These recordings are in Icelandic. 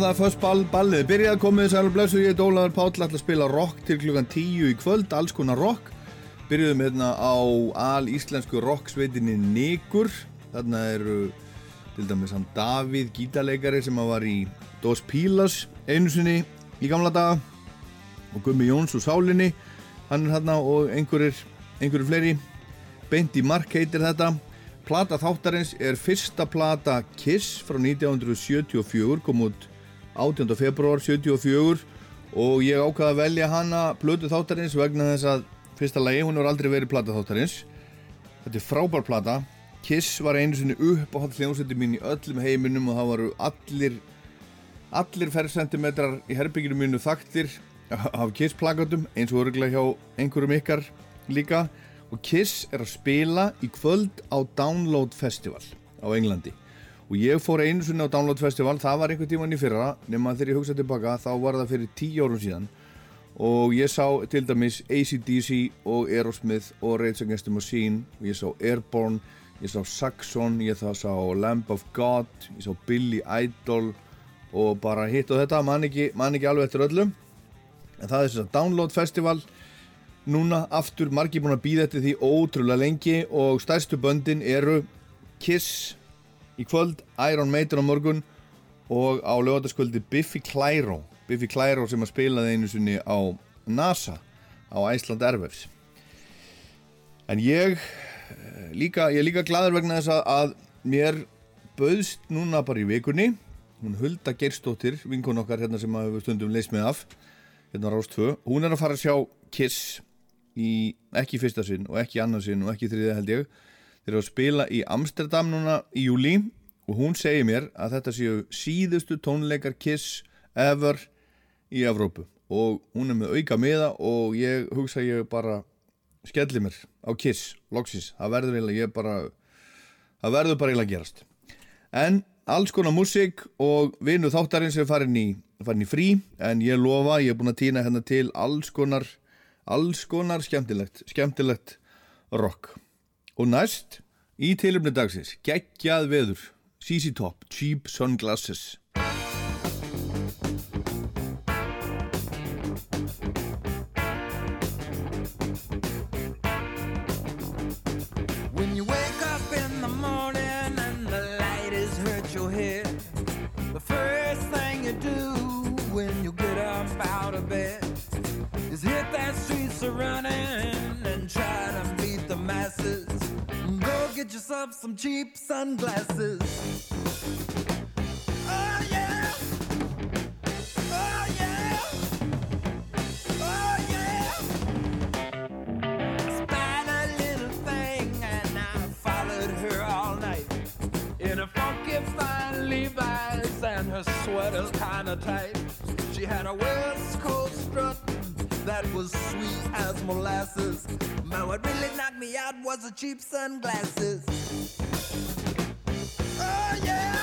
Það er först ball, ballið byrjað komið sæl og blessu, ég er Ólaður Páll ætla að spila rock til klukkan 10 í kvöld alls konar rock, byrjuðum hérna á al-íslensku rocksveitinni Nigur, þarna eru til dæmis hann Davíð gítarleikari sem var í Dos Pilas einu sinni í gamla daga. Og Gummi Jóns úr Sálinni hann er hérna og einhverjir einhverjir fleiri, Beint í Mark heitir þetta. Plata þáttarins er fyrsta plata Kiss frá 1974, kom út 18. februar 74 og ég ákvaði að velja hana blödu þáttarins vegna þess að fyrsta lagi, hún hefur aldrei verið plata þáttarins. Þetta er frábær plata. Kiss var einu sinni upp á hall hljómsveiti mín í öllum heiminum og það varu allir allir ferrsentimetrar í herbygginu mínu þaktir af Kiss plakatum eins og örgulega hjá einhverjum ykkar líka. Og Kiss er að spila í kvöld á Download Festival á Englandi og ég fór einu sunni á Download Festival það var einhver tíman í fyrra nema þegar ég hugsaði tilbaka þá var það fyrir tíu árum síðan. Og ég sá til dæmis ACDC og Aerosmith og Rage Against the Machine og ég sá Airborne ég sá Saxon, ég það sá Lamb of God, ég sá Billy Idol og bara hitt og þetta man ekki, man ekki alveg eftir öllum en það er þess að Download Festival. Núna aftur margi búin að býða eftir því ótrúlega lengi og stærstu böndin eru Kiss í kvöld, Iron Maiden á morgun og á lögataskvöldi Biffy Clyro. Biffy Clyro sem að spilaði einu sinni á NASA á Iceland Airwaves. En ég eh, líka, ég er líka gladur vegna þess að mér bauðst núna bara í vikunni. Hún Hulda Gerstóttir, vinkun okkar hérna sem að við stundum leist með af hérna á Rástfö, hún er að fara að sjá Kiss í ekki fyrsta sinn og ekki annarsinn og ekki þriðið held ég þeir eru að spila í Amsterdam núna í júli og hún segir mér að þetta séu síðustu tónleikar Kiss ever í Evrópu. Og hún er með auka miða og ég hugsa ég bara skelli mér á Kiss, Loxis, það verður eiginlega ég bara það verður bara eiginlega gerast. En alls konar músík og vinnu þáttarins er farin í, farin í frí en ég lofa, ég er búin að týna hérna til alls konar alls konar skemmtilegt, skemmtilegt rock. Og næst, í tilumni dagsins, geggjað veður, CC Top, Cheap Sunglasses. Yourself some cheap sunglasses. Oh yeah! Oh yeah! Oh yeah! Spied a little thing and I followed her all night in a funky fine Levi's and her sweater's kinda tight. She had a strut that was sweet as molasses. Man, what really knocked me out was the cheap sunglasses. Oh yeah!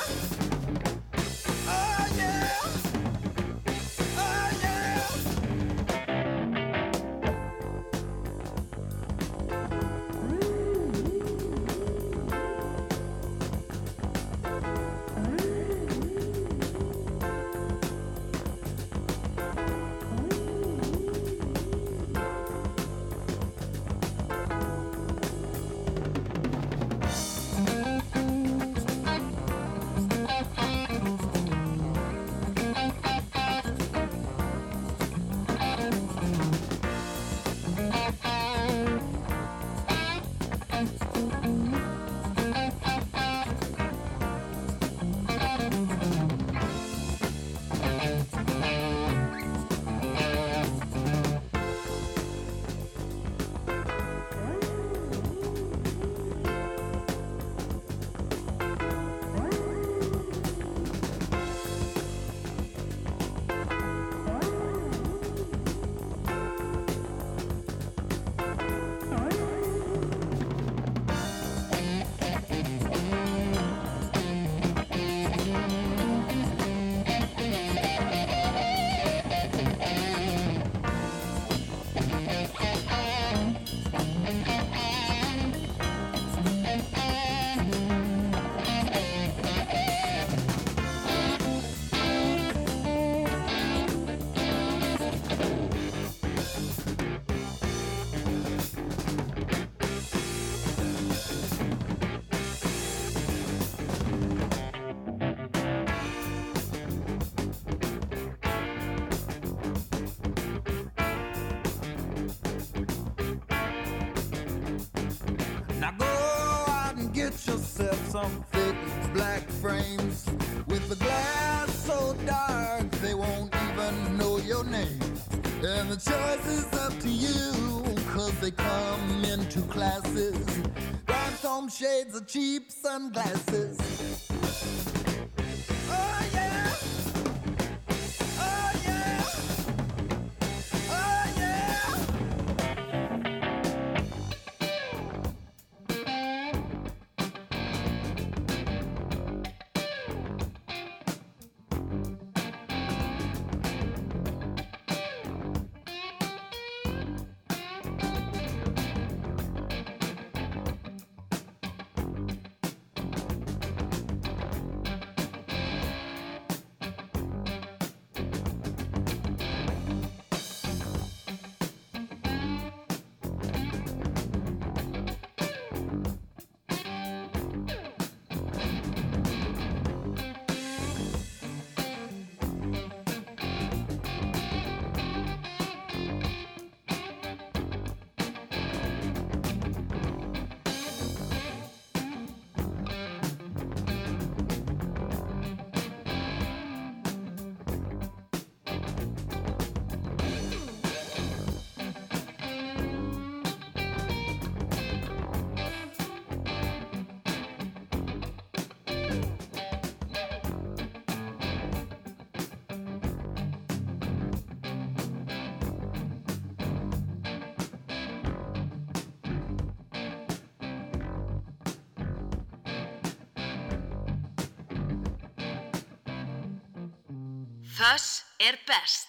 er best.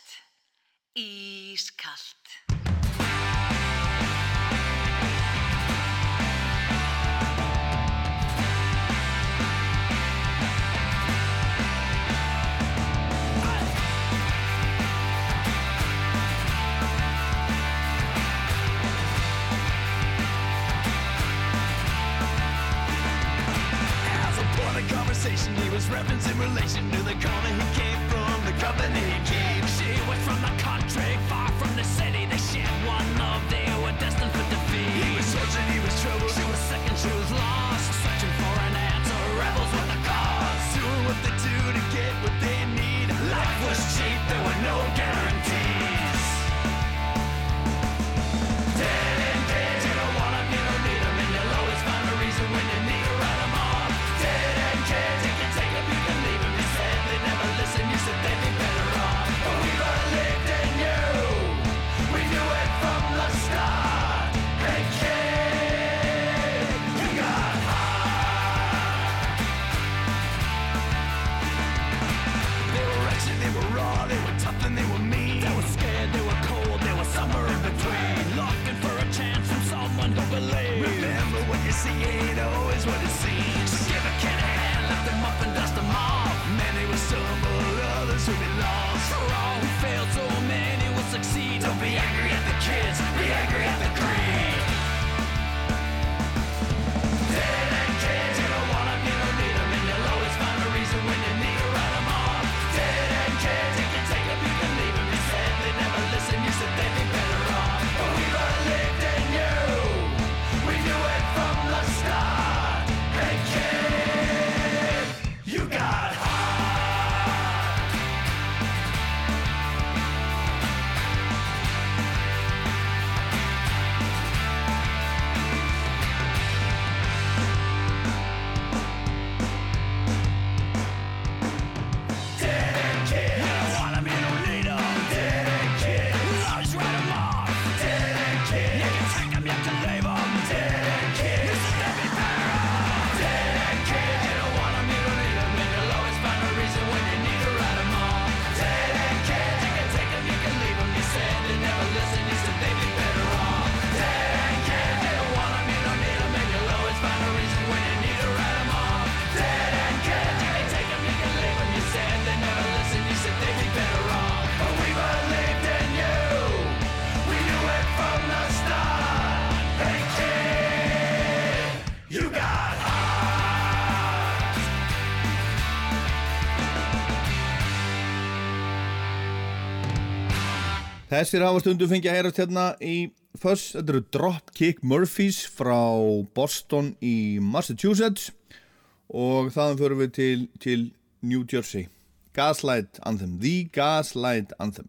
Ískalt. Conversation. He was referencing relation to the corner he came company keep She was from the country, far from the city. They shared one love, they were destined for defeat. He was searching, he was troubled She was sick and she was lost. Searching for an answer, rebels were the cause. Doing what they do to get what they need? Life was cheap, there were no guarantees. Þessir hafa stundum fengið að heyrast hérna í Fuss, þetta eru Dropkick Murphys frá Boston í Massachusetts. Og þaðan förum við til, til New Jersey. Gaslight Anthem, The Gaslight Anthem.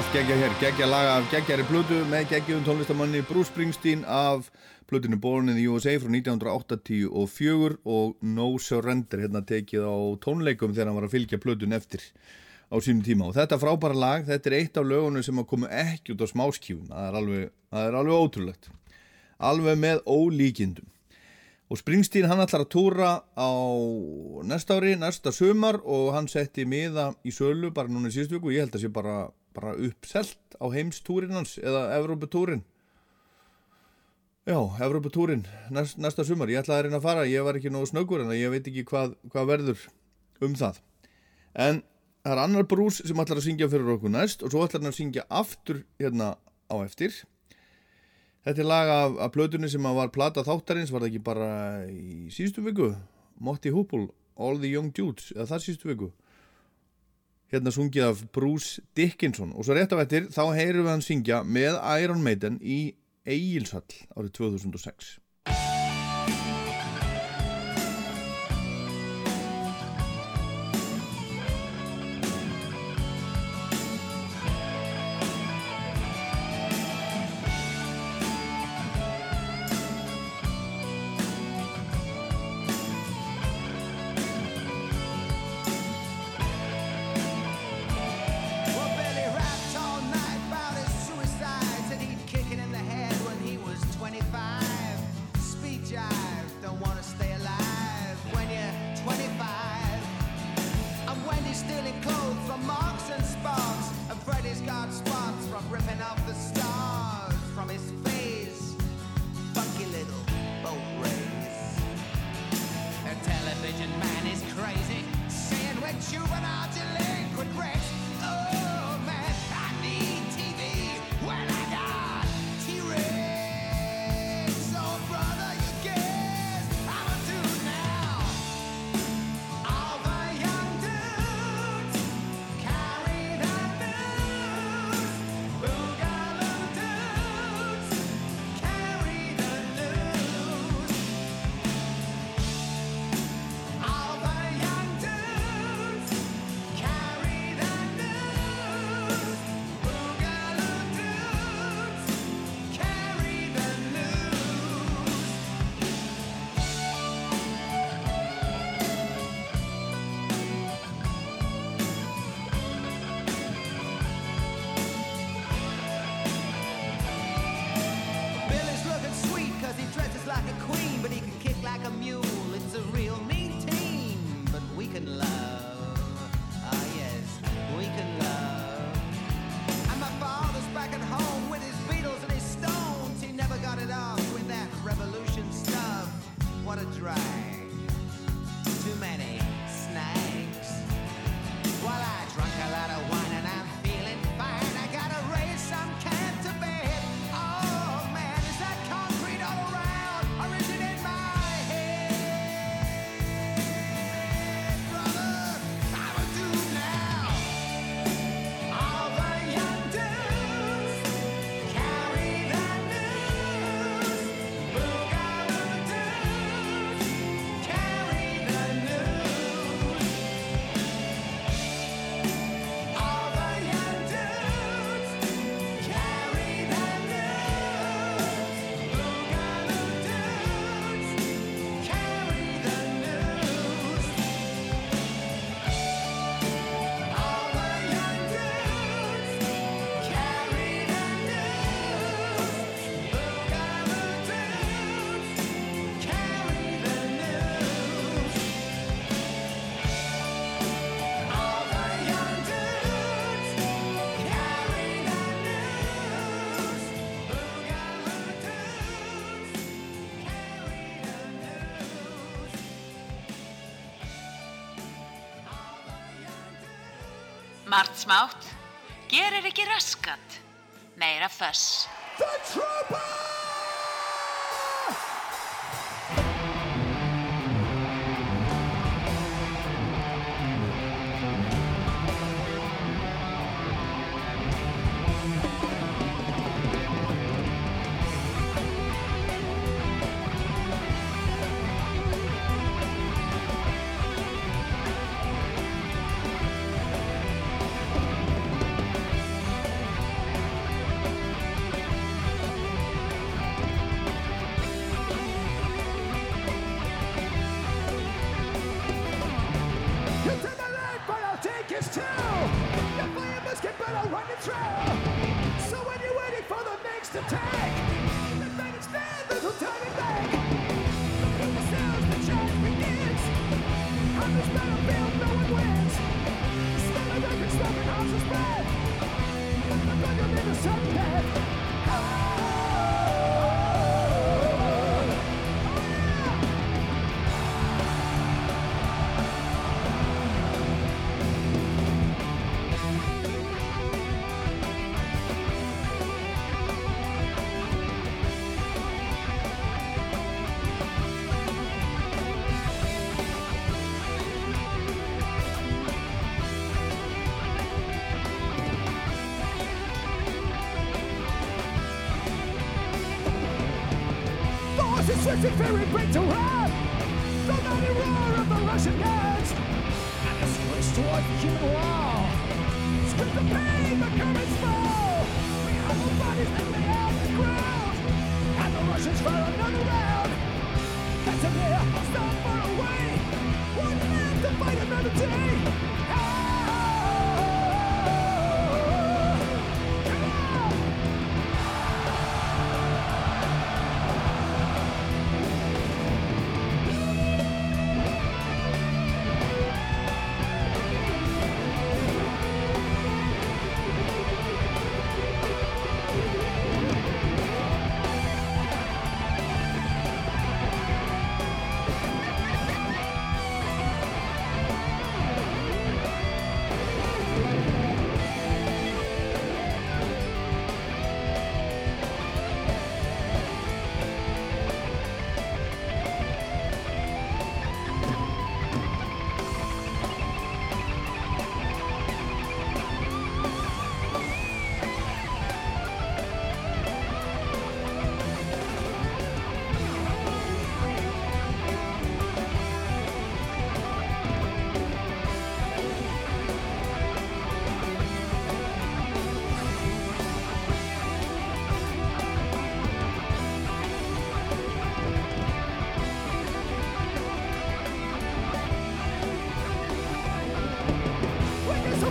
allt geggja hér, geggja laga af geggjari plötu með geggjum tónlistamanni Bruce Springsteen af plötinu Born in the USA frá 1984 og No Surrender hérna tekið á tónleikum þegar hann var að fylgja plötun eftir á sínum tíma. Og þetta frábæra lag, þetta er eitt af lögunum sem að koma ekki út á smáskjún það er alveg, það er alveg ótrúlegt. Alveg með ólíkindum. Og Springsteen hann ætlar að túra á næsta ári, næsta sumar og hann setti miða í sölu bara núna í síðustu viku, ég held að sé bara, bara uppselt á heimstúrin hans eða Evróputúrin já, Evróputúrin næst, næsta sumar, ég ætlaði að reyna að fara ég var ekki nógu snöggur en ég veit ekki hvað, hvað verður um það en það er annar brús sem ætlar að syngja fyrir okkur næst og svo ætlar hann að syngja aftur hérna á eftir Þetta er lag af, af plötunni sem var plata þáttarins, var það ekki bara í síðustu viku? Motti Hoople, All the Young Dudes, eða það síðustu viku? Hérna sungið af Bruce Dickinson og svo rétt af eftir þá heyrum við hann syngja með Iron Maiden í Egilshall árið 2006. Margt smátt. Gerir ekki raskat. Meira föss.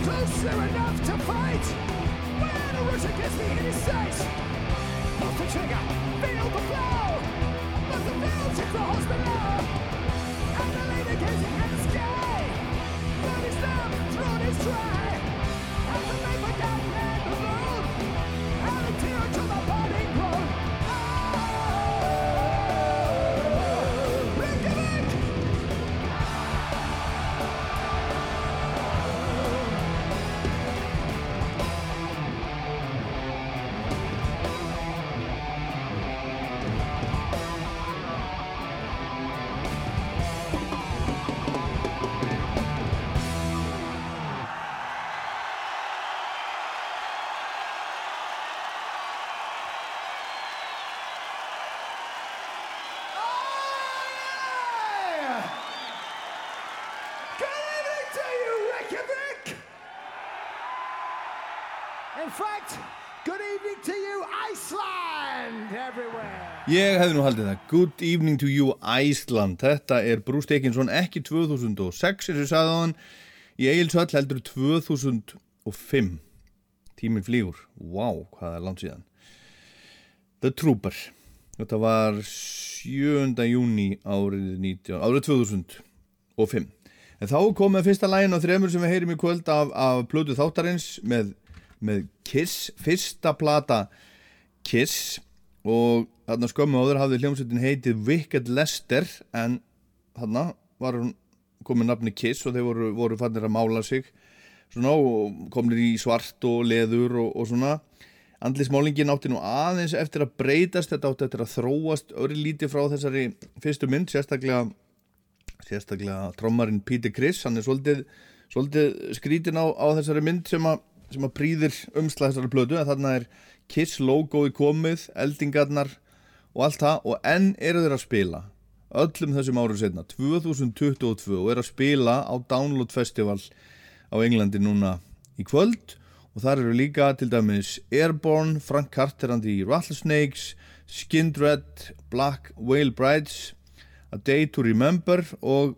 Close, enough to fight. When a Russian gets me in his sights, pull the trigger, feel the blow. But the across below, and the lady gazing at the sky. Blood is numb, throat is dry, fact, good evening to you, Iceland, everywhere! Ég hefði nú haldið það. Good evening to you Iceland. Þetta er Bruce Dickinson ekki 2006 eins og sagði hann Í Egilshöll heldur 2005 Tíminn flýgur. Vá, hvað er langt síðan. The Trooper. Þetta var 7. júni árið, 19, árið 2005 En þá kom með fyrsta lægin á þremur sem við heyrim í kvöld af, af plötu þáttarins með, með Kiss, fyrsta plata Kiss. Og þarna skömmu áður hafði hljómsveitin heitið Wicked Lester en þarna var hún komið nafni Kiss og þeir voru, voru fannir að mála sig. Svona og komnir í svart og leður og, og svona. Andlismálingin átti nú aðeins eftir að breytast þetta átti eftir að þróast öri lítið frá þessari fyrstu mynd sérstaklega sérstaklega trommarinn Peter Criss hann er svolítið, svolítið skrítin á, á þessari mynd sem að, sem að prýðir þessari plötu en þarna er Kiss logoði komið, eldingarnar og allt það og enn eru þeir að spila öllum þessum árum setna 2022 og eru að spila á Download Festival á Englandi núna í kvöld. Og þar eru líka til dæmis Airborne, Frank Carter and the Rattlesnakes Skindred, Black Whale Brides A Day to Remember og,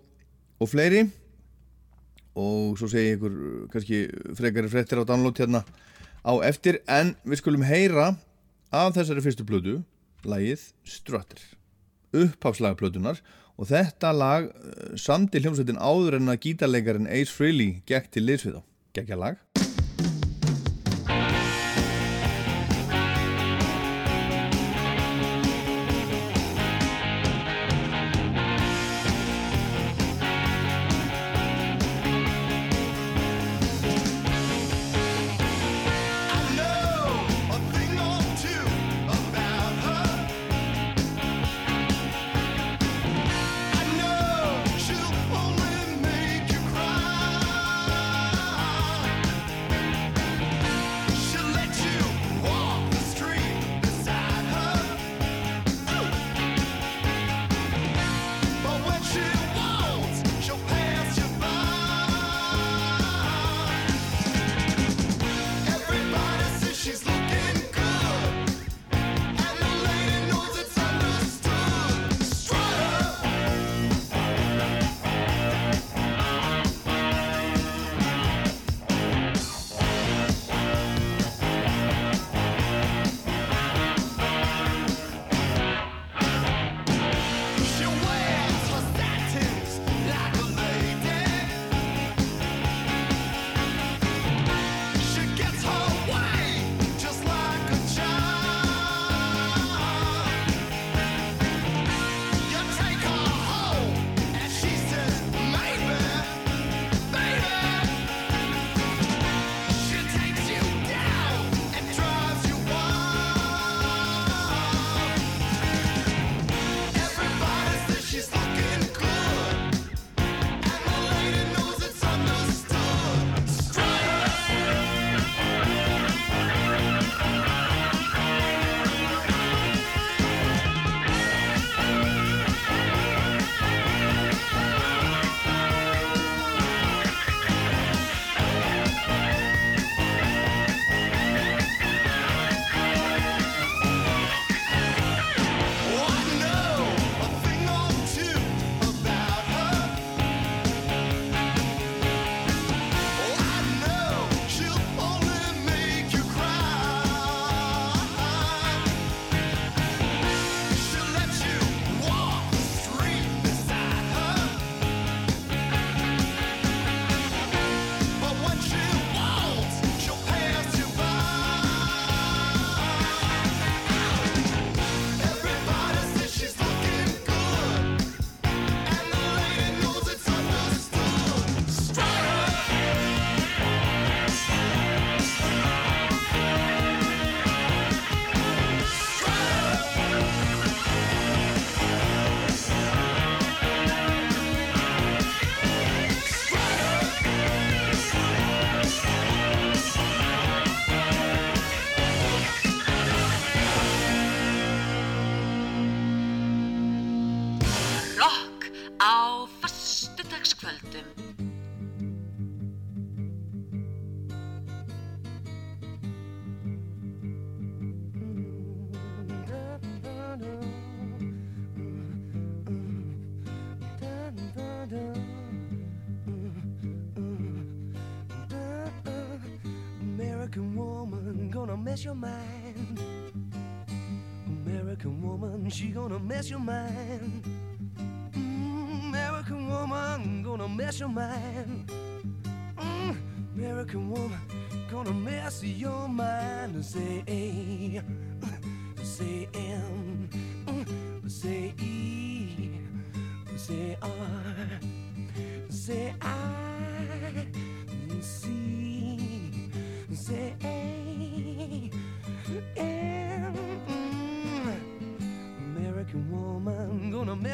og fleiri og svo segi ég ykkur kannski frekari frettir á download hérna. Á eftir en við skulum heyra af þessari fyrstu plödu lagið Strutter. Upphafslaga plötunar og þetta lag uh, samti hljómsveitin áður en að gítarleikarin Ace Frehley gekk til liðsvið á gekkja lag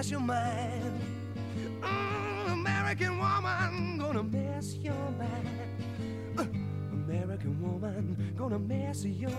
mess your mind. Mm, American woman, gonna mess your mind. Uh, American woman, gonna mess your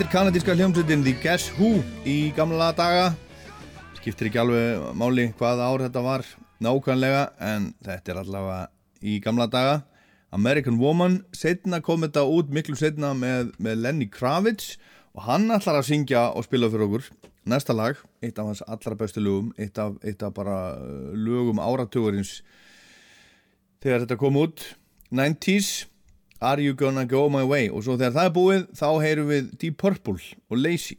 Þetta er kanadíska hljómsveitin The Guess Who í gamla daga. Skiptir ekki alveg máli hvað ár þetta var nákvæmlega en þetta er allavega í gamla daga. American Woman, setna kom þetta út miklu setna með, með Lenny Kravitz og hann ætlar að syngja og spila fyrir okkur. Næsta lag, eitt af hans allra bestu lögum, eitt af, eitt af bara lögum áratugurins þegar þetta kom út. 90's Are You Gonna Go My Way? Og svo þegar það er búið þá heyrum við Deep Purple og Lazy.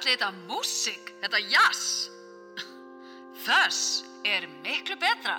Kallið þetta músík, þetta jazz. Þess er miklu betra.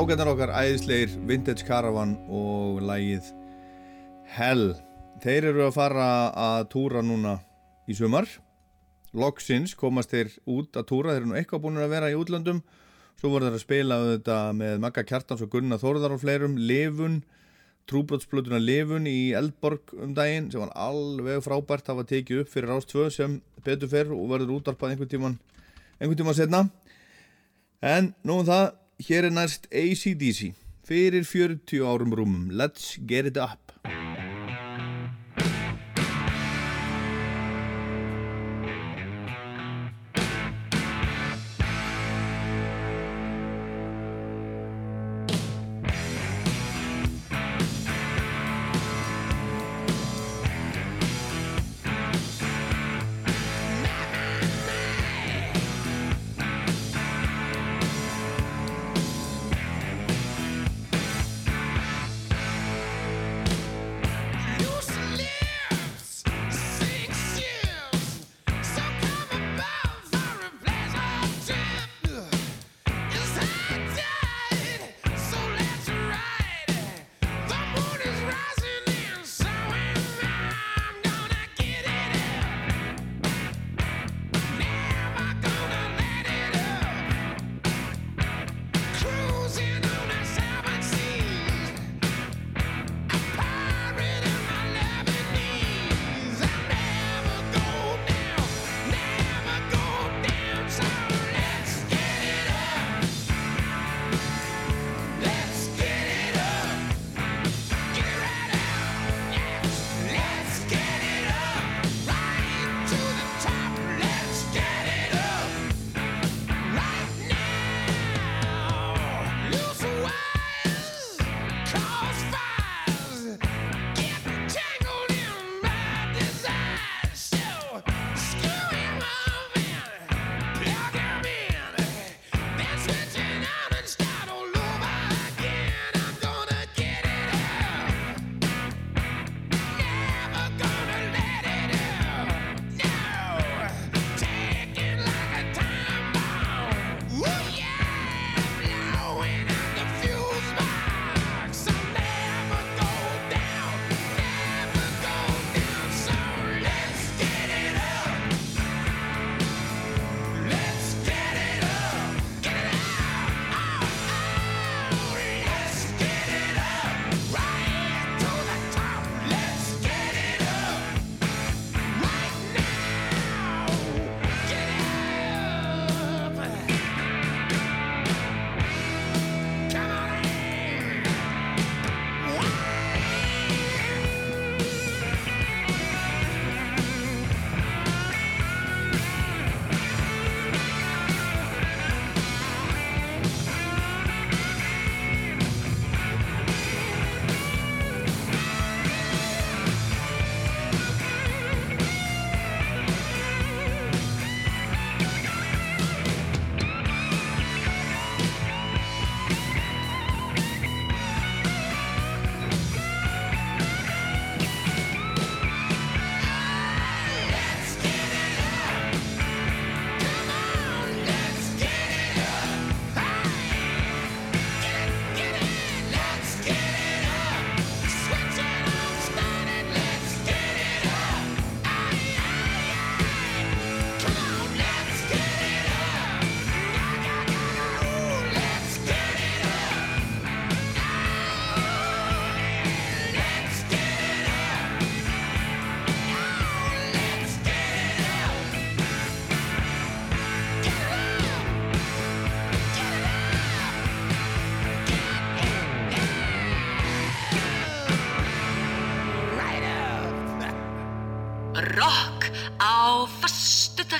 Strákarnir okkar æðislegir Vintage Caravan og lagið Hell. Þeir eru að fara að túra núna í sumar. Loksins komast þeir út að túra. Þeir eru nú eitthvað búin að vera í útlöndum. Svo voru þeir að spila þetta með Magga Kjartans og Gunnar Þórðar og fleirum. Livun, trúbrotsplötuna Livun í Eldborg um daginn sem var alveg frábært. Það var tekið upp fyrir Rás 2 sem betur fer og verður útarpað einhvern tíman einhvern tíman setna En nú um það, Hér er næst ACDC fyrir 40 árum rúmum. Let's Get It Up.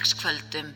sundagskvöldum.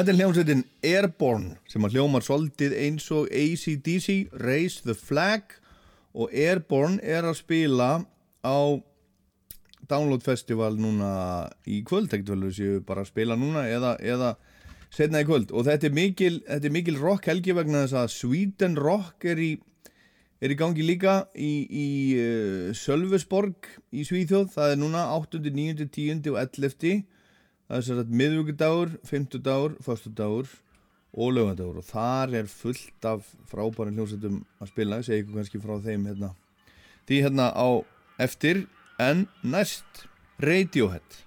Þetta er hljómsveitin Airborne sem að hljómar soldið eins og ACDC, Raise the Flag og Airborne er að spila á Download Festival núna í kvöld, ekkert vel þessi bara að spila núna eða, eða setna í kvöld og þetta er mikil, þetta er mikil rock helgi vegna þess að Sweden Rock er í, er í gangi líka í, í uh, Sölvesborg í Svíþjóð, það er núna 8., 9., 10. og 11 það er sérstaklega miðvíkudagur, fymtudagur, förstudagur og lögandagur og þar er fullt af frábæri hljómsveitum að spila, ég segi ykkur kannski frá þeim hérna. því hérna á eftir en næst Radiohead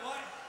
why, why?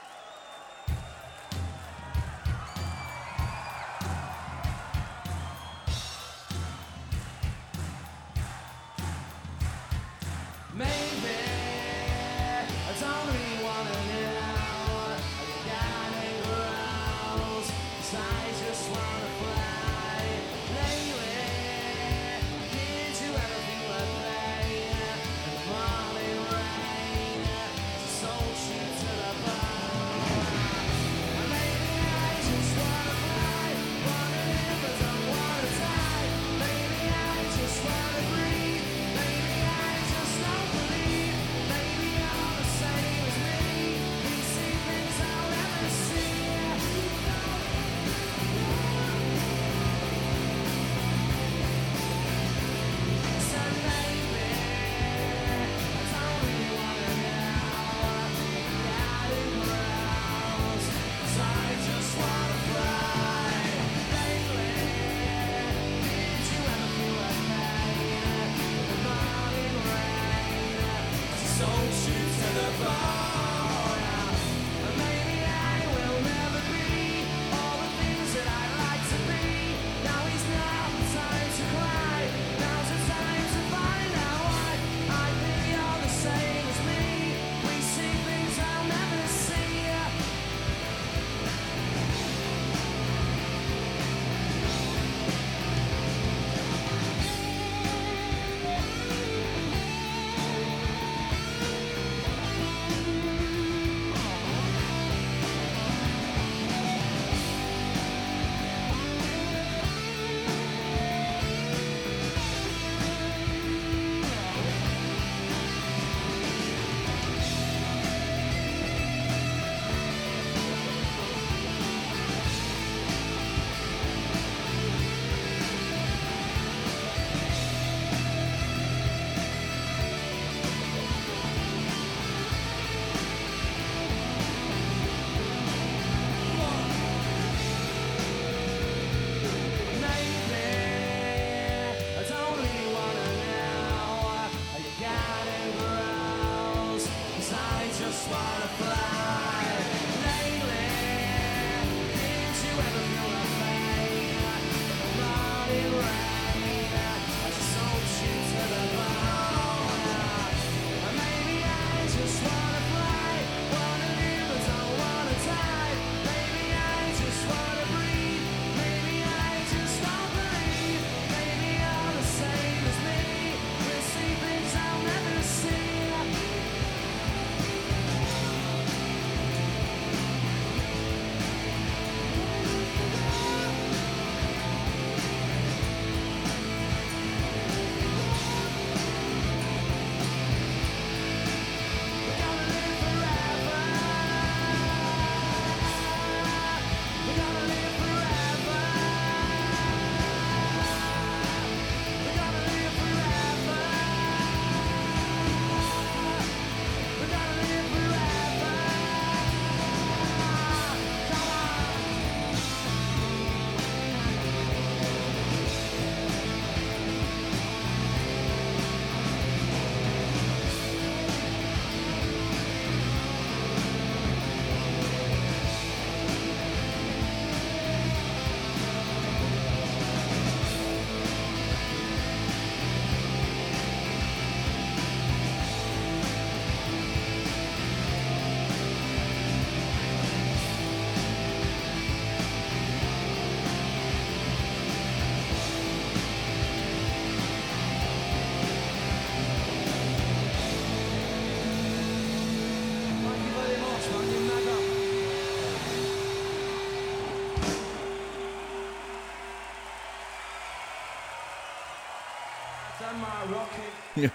Já,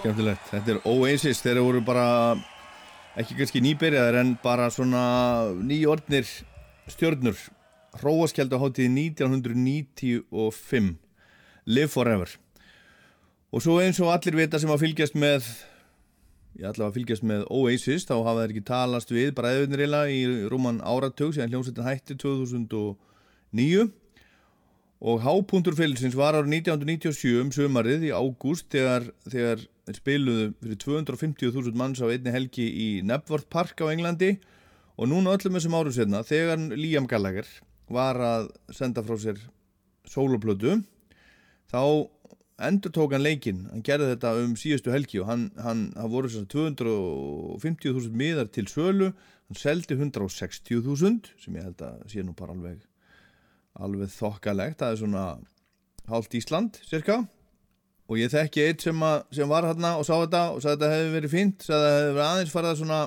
skemmtilegt. Þetta er Oasis, þeir voru bara ekki kannski nýbyrjaðar en bara svona nýjordnir stjörnur. Hróaskjöldu hátíði 1995. Live Forever. Og svo eins og allir vita sem að fylgjast með, ég ætla að fylgjast með Oasis, þá hafa þeir ekki talast við bara eðunir í rúman áratug síðan hljómsveitin hætti 2009 og hápuntur fylgsins var árið 1997 um sömarið í ágúst þegar, þegar spiluðu fyrir 250.000 manns á einni helgi í Nebworth Park á Englandi. Og núna öllum þessum árum setna þegar Liam Gallagher var að senda frá sér sóloplötu þá endur tók hann leikinn, hann gerði þetta um síðustu helgi og hann, hann, hann voru þess að 250.000 miðar til sölu. Hann seldi 160.000 sem ég held að sé nú bara alveg alveg þokkalegt, það er svona hálft Ísland, cirka og ég þekki eitt sem, að, sem var hérna og sá þetta og sagði að þetta hefði verið fínt sagði að þetta hefði verið aðeins farið svona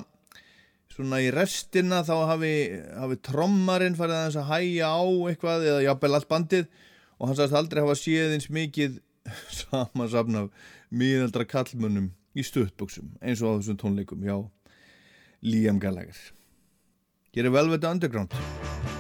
svona í restina þá hafi, hafi trommarinn farið aðeins að hæja á eitthvað eða jafnvel allt bandið. Og hann sagðist aldrei hafa séð eins mikið samansafn af miðaldra kallmönnum í stuttbuksum eins og á þessum tónleikum hjá Liam Gallagher. Gerir Velvet Underground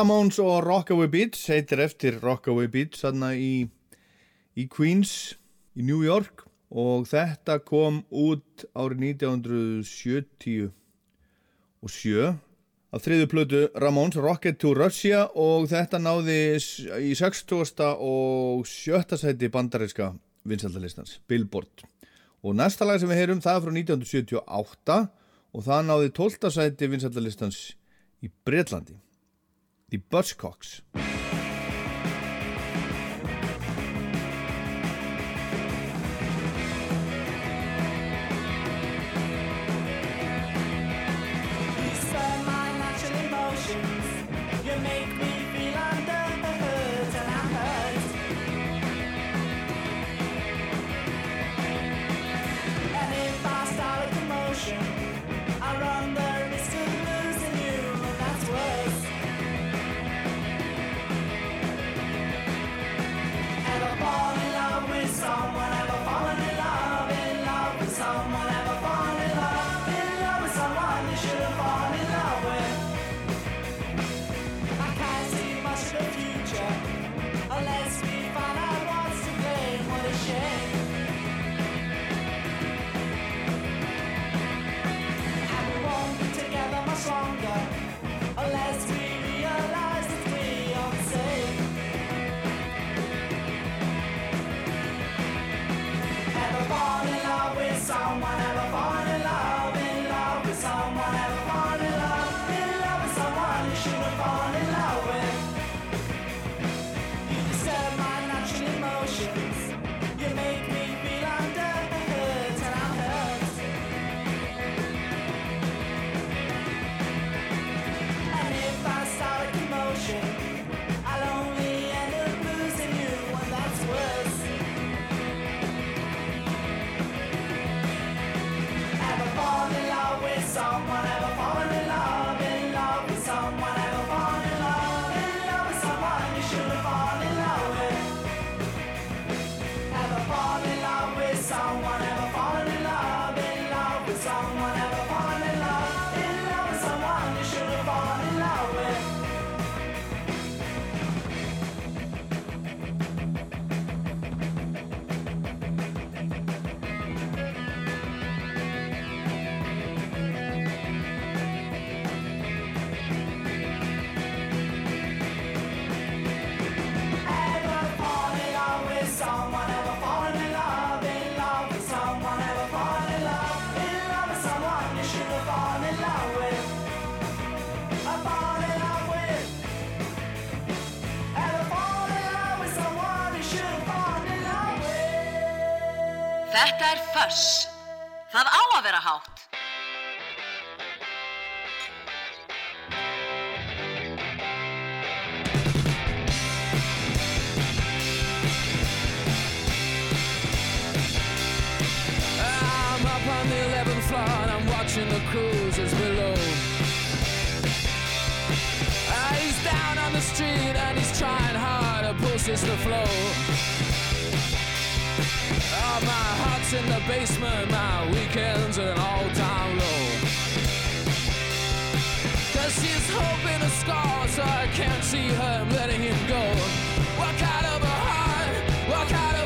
Ramones og Rockaway Beach heitir eftir Rockaway Beach þarna í, í Queens í New York og þetta kom út árið 1970 og 7 af þriðu plötu Ramones Rocket to Russia og þetta náði í 60. og 7. sæti bandaríska vinsaldalistans Billboard og næsta lag sem við heyrum það er frá 1978 og það náði 12. sæti vinsaldalistans í Breitlandi The Buzzcocks Þetta er Fuss. Það á að vera hátt. I'm up on the 11th floor and I'm watching the cruisers below. Ah, he's down on the street and he's trying hard to pushes the flow. Heart's in the basement, my weekends at an all-time low. Cause she's hoping to score, so I can't see her letting him go. Walk out of her heart, walk out of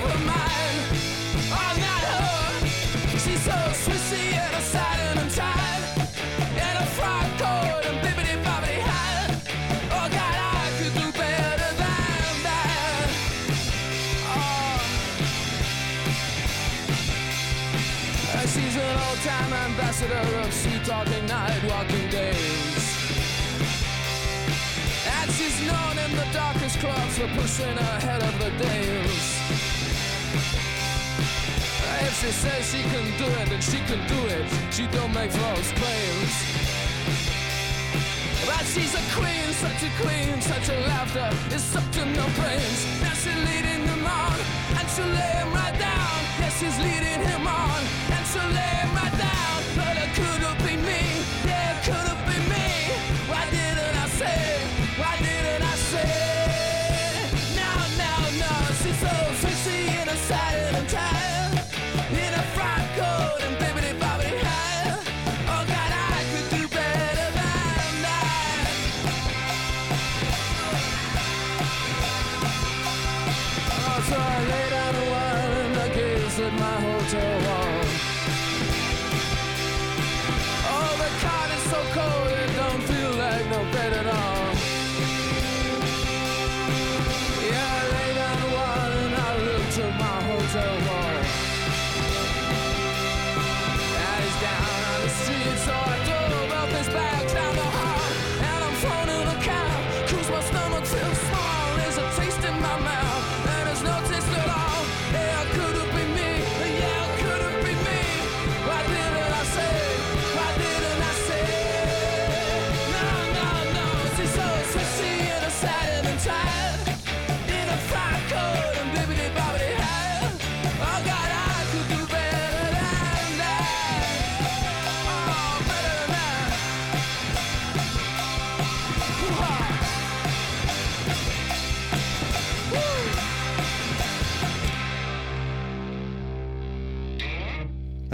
She's an old-time ambassador of sweet-talking night-walking days. And she's known in the darkest clubs for pushing ahead of the days. If she says she can do it, then she can do it. She don't make false claims. But she's a queen, such a queen, such a laughter is sucked in her brains. Now she's leading him on, and she'll lay him right down. Yes, she's leading him on, to lay my down, but I couldn't.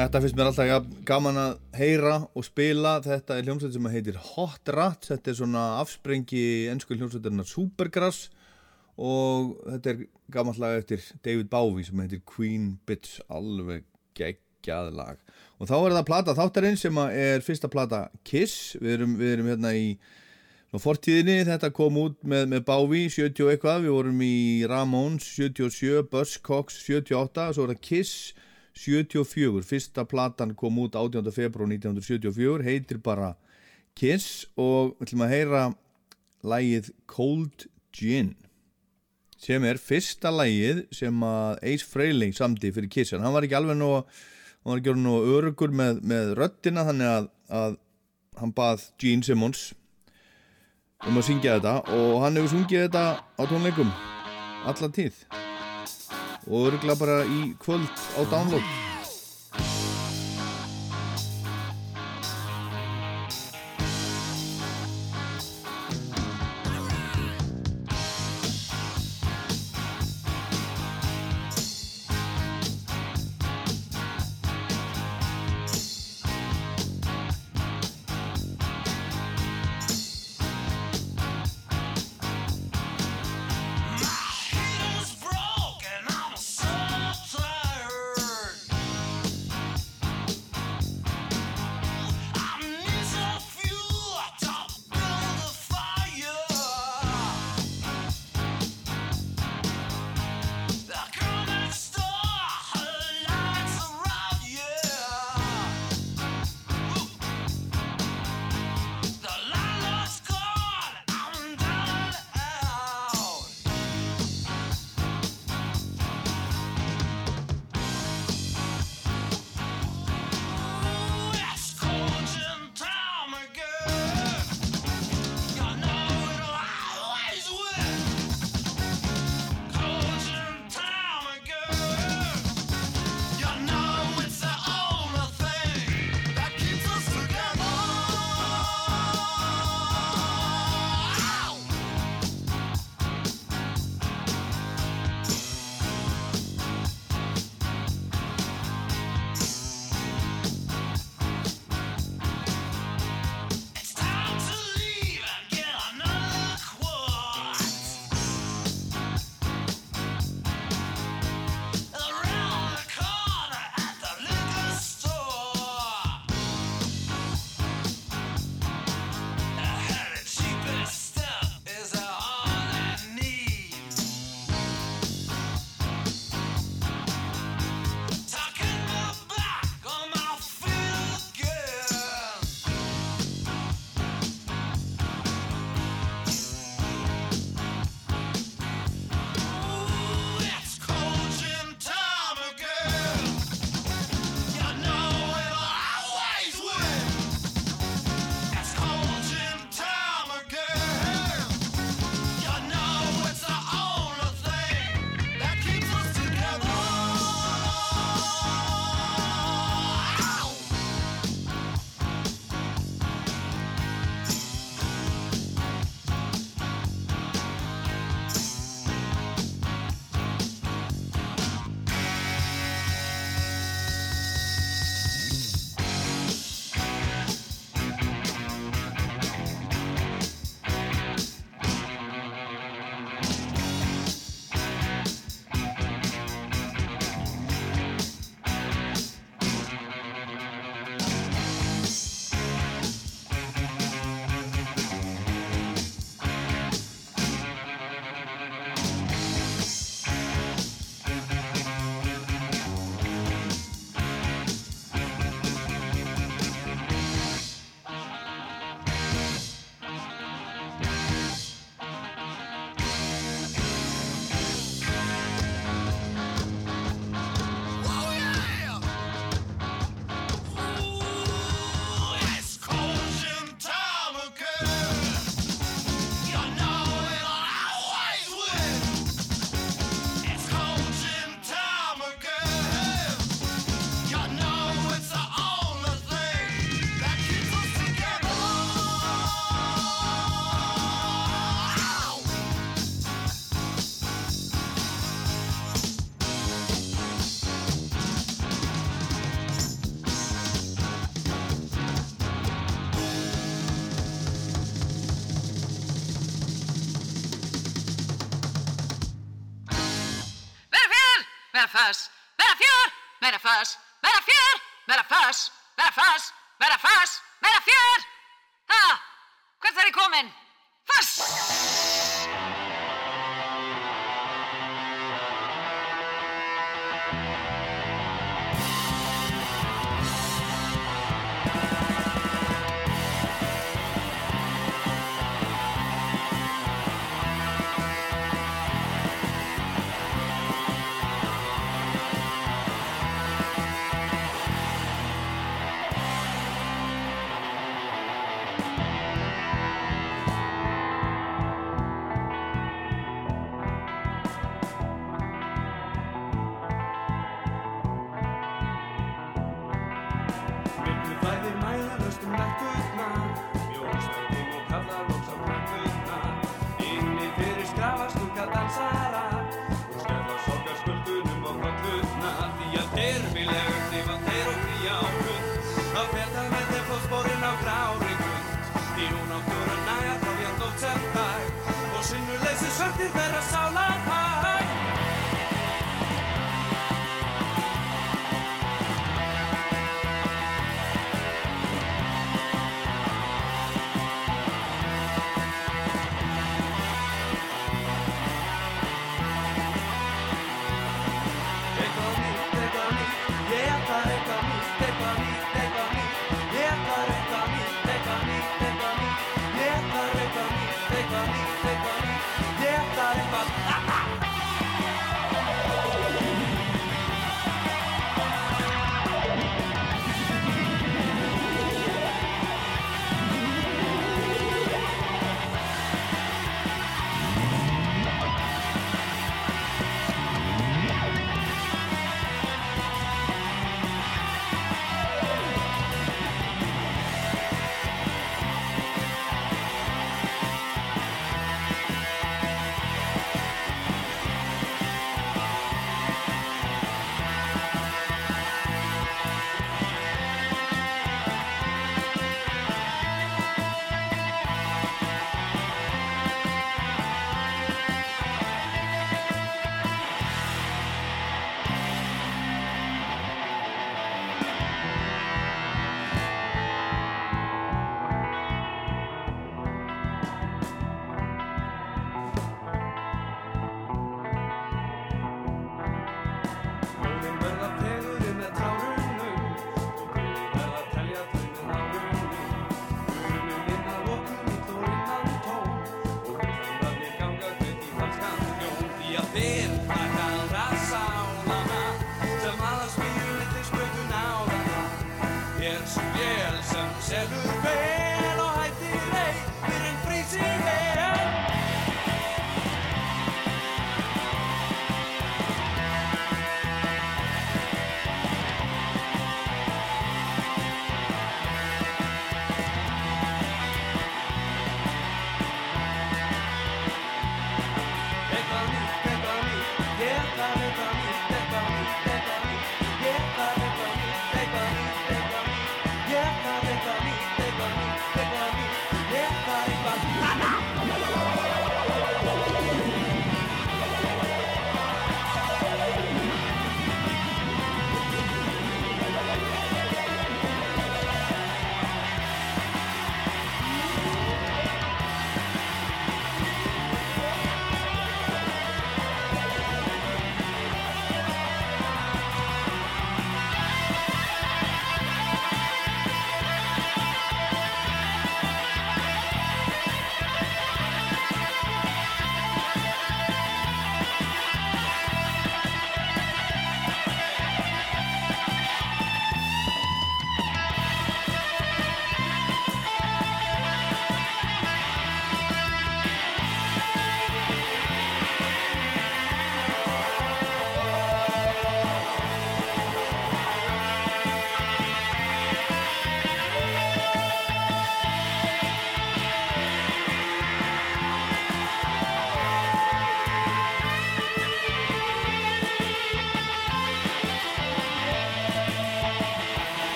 Þetta finnst mér alltaf gaman að heyra og spila. Þetta er hljómsveit sem heitir Hot Rat. Þetta er svona afsprengi ennsku hljómsveitarinnar Supergrass og þetta er gamalt lag eftir David Bowie sem heitir Queen Bitch, alveg geggjað lag. Og þá er það plata þáttarinn sem er fyrsta plata Kiss. Við erum, við erum hérna í fortíðinni þetta kom út með, með Bowie 70 og eitthvað, við vorum í Ramones 77, Buzzcocks 78, svo er það Kiss 74, fyrsta platan kom út 18. februar 1974, heitir bara Kiss og við ætlum að heyra lægið Cold Gin sem er fyrsta lægið sem að Ace Frehley samdi fyrir Kiss en hann var ekki alveg nú hann var ekki alveg nú örugur með, með röddina þannig að, að hann bað Gene Simmons um að syngja þetta og hann hefur sungið þetta á tónleikum alla tíð og örgulega bara í kvöld á download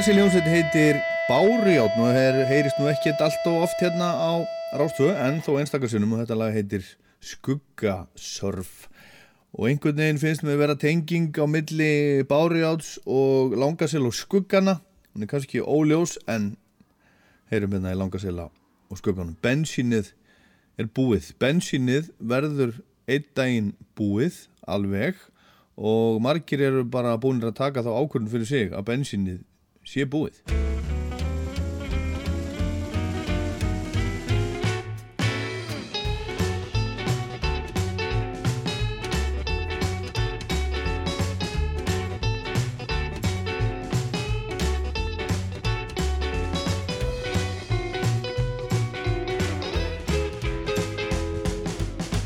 Þessi ljónsveit heitir Bárjátt og það heyrist nú ekkert allt og oft hérna á Rástvö en þó einstakarsunum og þetta lag heitir Skuggasörf og einhvern veginn finnst mér vera tenging á milli Bárjátts og Langasel og Skuggana. Hún er kannski óljós en heyrum hérna í Langasel og Skugganum. Bensínið er búið. Bensínið verður einn daginn búið alveg og margir eru bara búinir að taka þá ákvörðun fyrir sig að bensínið sé búið.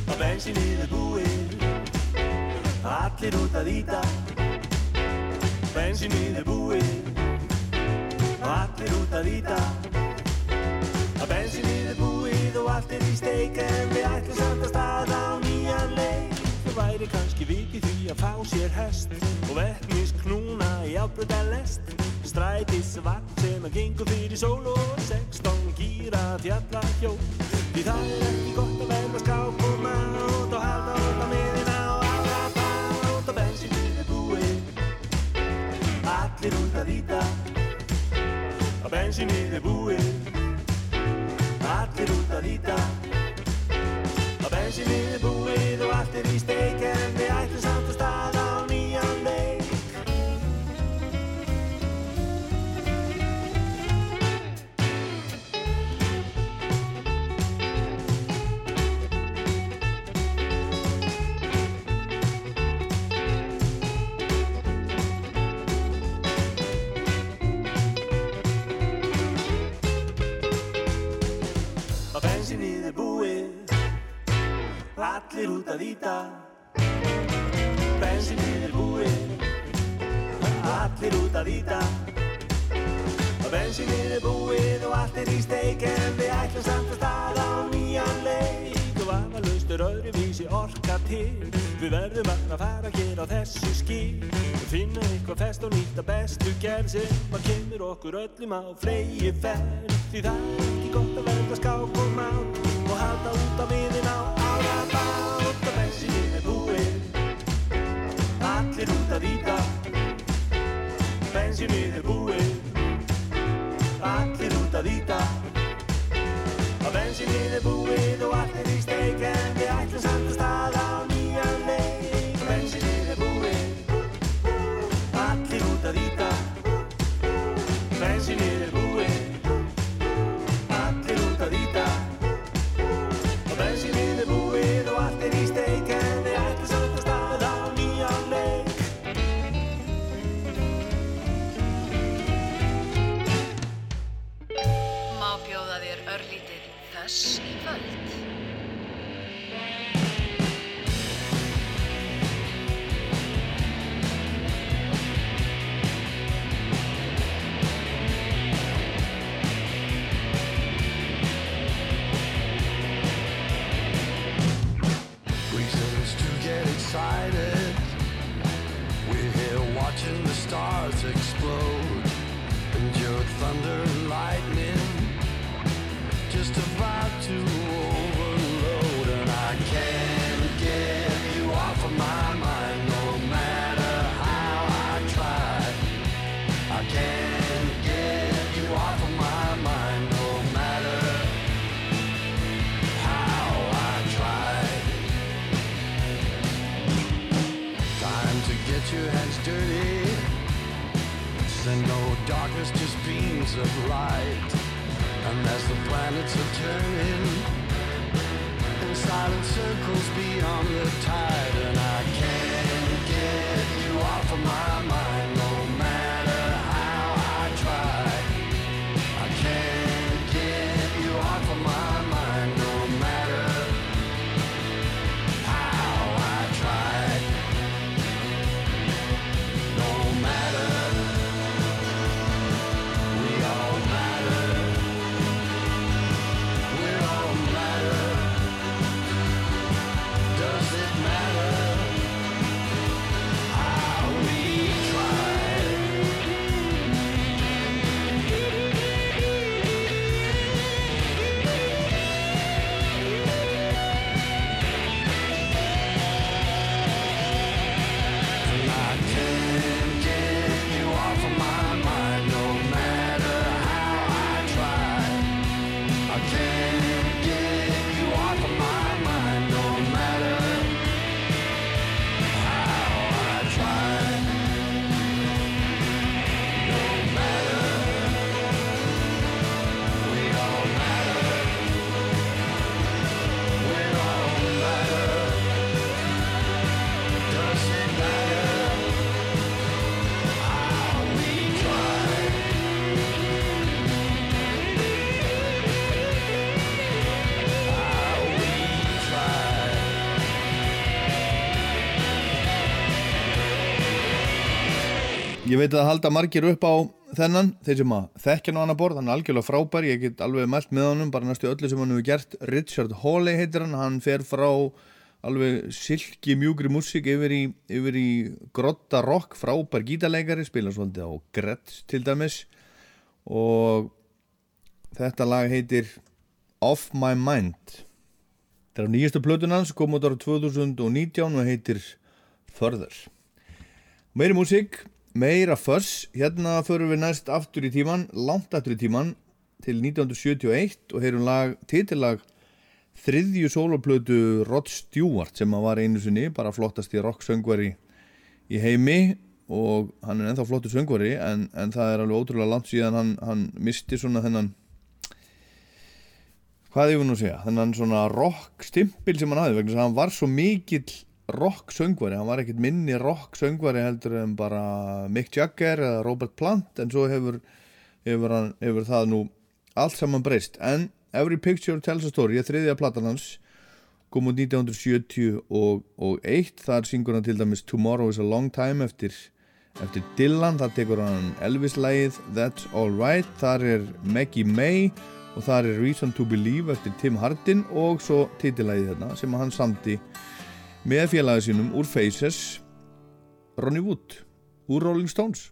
Að bensinið er búið Allir út að íta Bensinið er búið Allir út að íta Að bensinið er búið og allt er í steik En við ætlum samt að staða á nýjan leik. Það væri kannski viti því að fá sér hest Og vettnis knúna í ábröða lest. Strætisvagn sem að gengur fyrir sól Og 16 gíra fjallahjól. Því það er ekki gott að verða skápum át Og halda út á miðina og aðra bát. Og bensinið er búið. Allir út að íta Að bensinið er búið. Allir út að íta Að bensinið er búið og allt er í steik En við ætlum samt að staða Allir út að íta Bensinnið er búið Allir út að íta Að bensinnið er búið og allt er í steik En við ætlum samt að staða á nýjan leik. Og vafalaust er öðruvísi orka til. Við verðum að fara hér á þessu skil Finna eitthvað fest og nýta bestu gerð Sem að kemur okkur öllum á flegi ferð Því það er ekki gott að verða skák og mát Og halda út á miðin á ára bát Og bensininn er búið Allir út að íta Bensininn er búið Allir út að íta Að bensininn er búið og allt er í steik En við örlítið þess í kvöld? reasons to get excited. We're here watching the stars explode. Endured thunder and lightning. Just about to overload. And I can't get you off of my mind no matter how I try. I can't get you off of my mind no matter how I try. Time to get your hands dirty. Send no darkness just beams of light. And as the planets are turning. In silent circles beyond the tide, and I can't get you off of my mind Ég veit að halda margir upp á þennan, þeir sem að þekkja nú hann að borð, hann er algjörlega frábær, ég get alveg mælt með honum, bara næstu öllu sem hann hefur gert, Richard Hawley heitir hann, hann fer frá alveg silki mjúgri músík yfir í, yfir í grotta rock, frábær gítarleikari, spila svolítið á Gretz til dæmis og þetta lag heitir Off My Mind. Þetta er á nýjastu plötun hans, kom út ára 2019 og heitir Further. Meiri músík, meira fuss, hérna förum við næst aftur í tíman, langt aftur í tíman til 1971 og heyrum lag, titillag þriðju sóloplötu Rod Stewart sem að var einu sinni, bara flottasti rock-söngvari í heimi og hann er ennþá flottu söngvari en, en það er alveg ótrúlega langt síðan hann, hann misti svona þennan hvað ég vil nú segja, þennan svona rock stimpil sem hann hafði vegna þess að hann var svo mikill rock söngvari, hann var ekkert minni rock söngvari heldur en bara Mick Jagger eða Robert Plant en svo hefur, hefur, hann, hefur það nú allt saman breyst. En Every Picture Tells a Story er þriðja platan hans kom út 1970 og, og eitt þar syngur hann til dæmis Tomorrow is a Long Time eftir, eftir Dylan þar tekur hann Elvis-lægið That's Alright, þar er Maggie May og þar er Reason to Believe eftir Tim Hardin og svo titilægið þarna sem hann samti með félagi sínum úr Faces Ronnie Wood úr Rolling Stones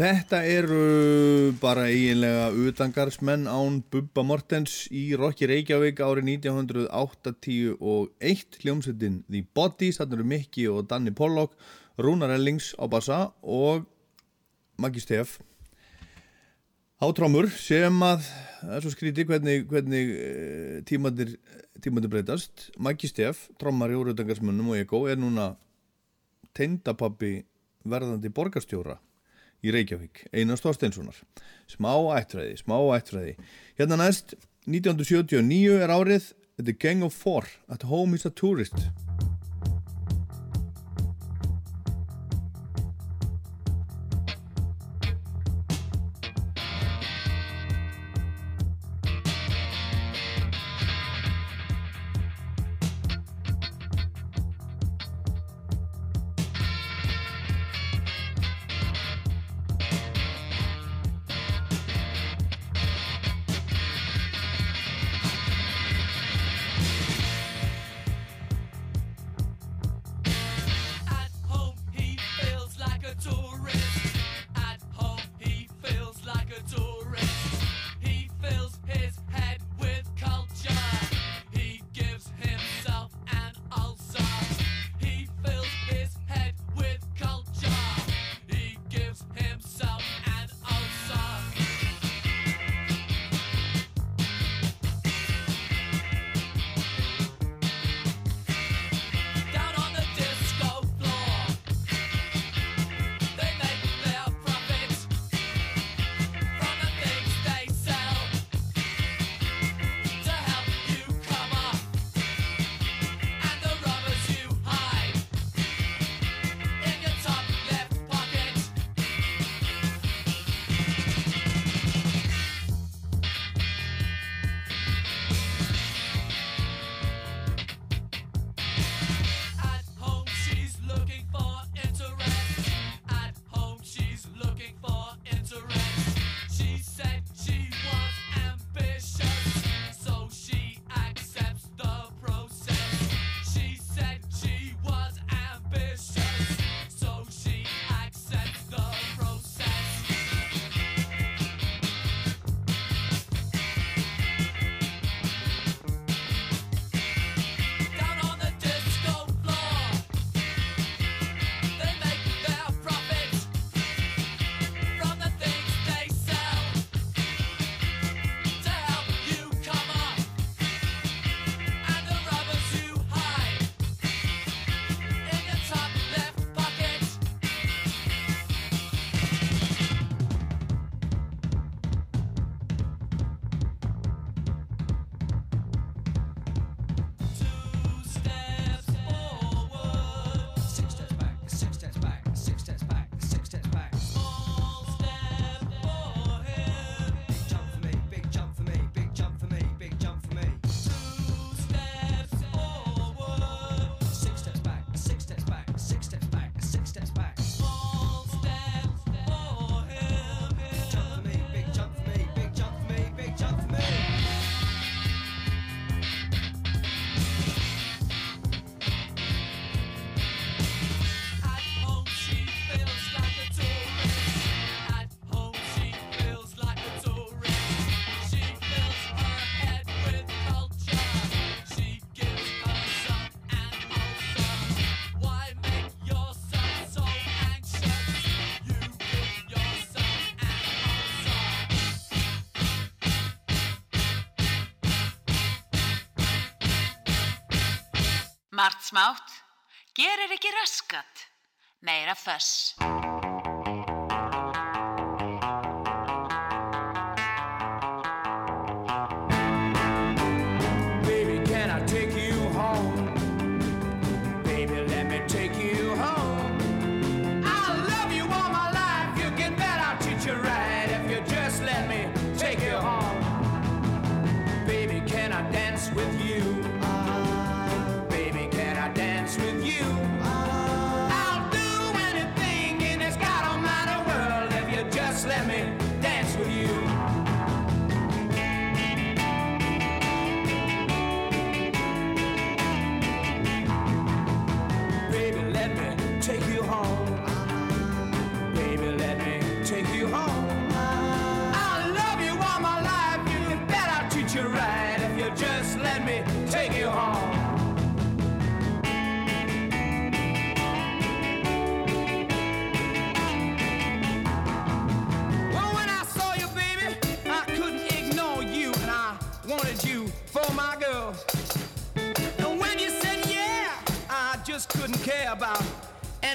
Þetta eru bara eiginlega utangarsmenn án Bubba Mortens í Rokki Reykjavík árið 1981 hljómsettin The Bodies, þarna eru Mikki og Danni Pollock, Rúnar Ellings á bassa og Maggi Steff á trómur sem að, það er svo skríti hvernig, hvernig eh, tímandir, tímandir breytast, Maggi Steff, trómar í úrutangarsmennum og Eko er núna tendapappi verðandi borgarstjóra í Reykjavík, Einar Storsteinssonar smá ættræði, smá ættræði hérna næst, 1979 er árið The Gang of Four at Home is a Tourist.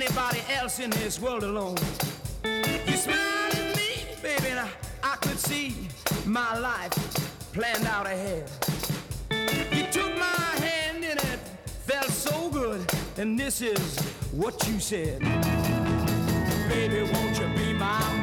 Anybody else in this world alone. You smiled at me, baby, and I, I could see my life planned out ahead. You took my hand and it felt so good, and this is what you said. Baby, won't you be my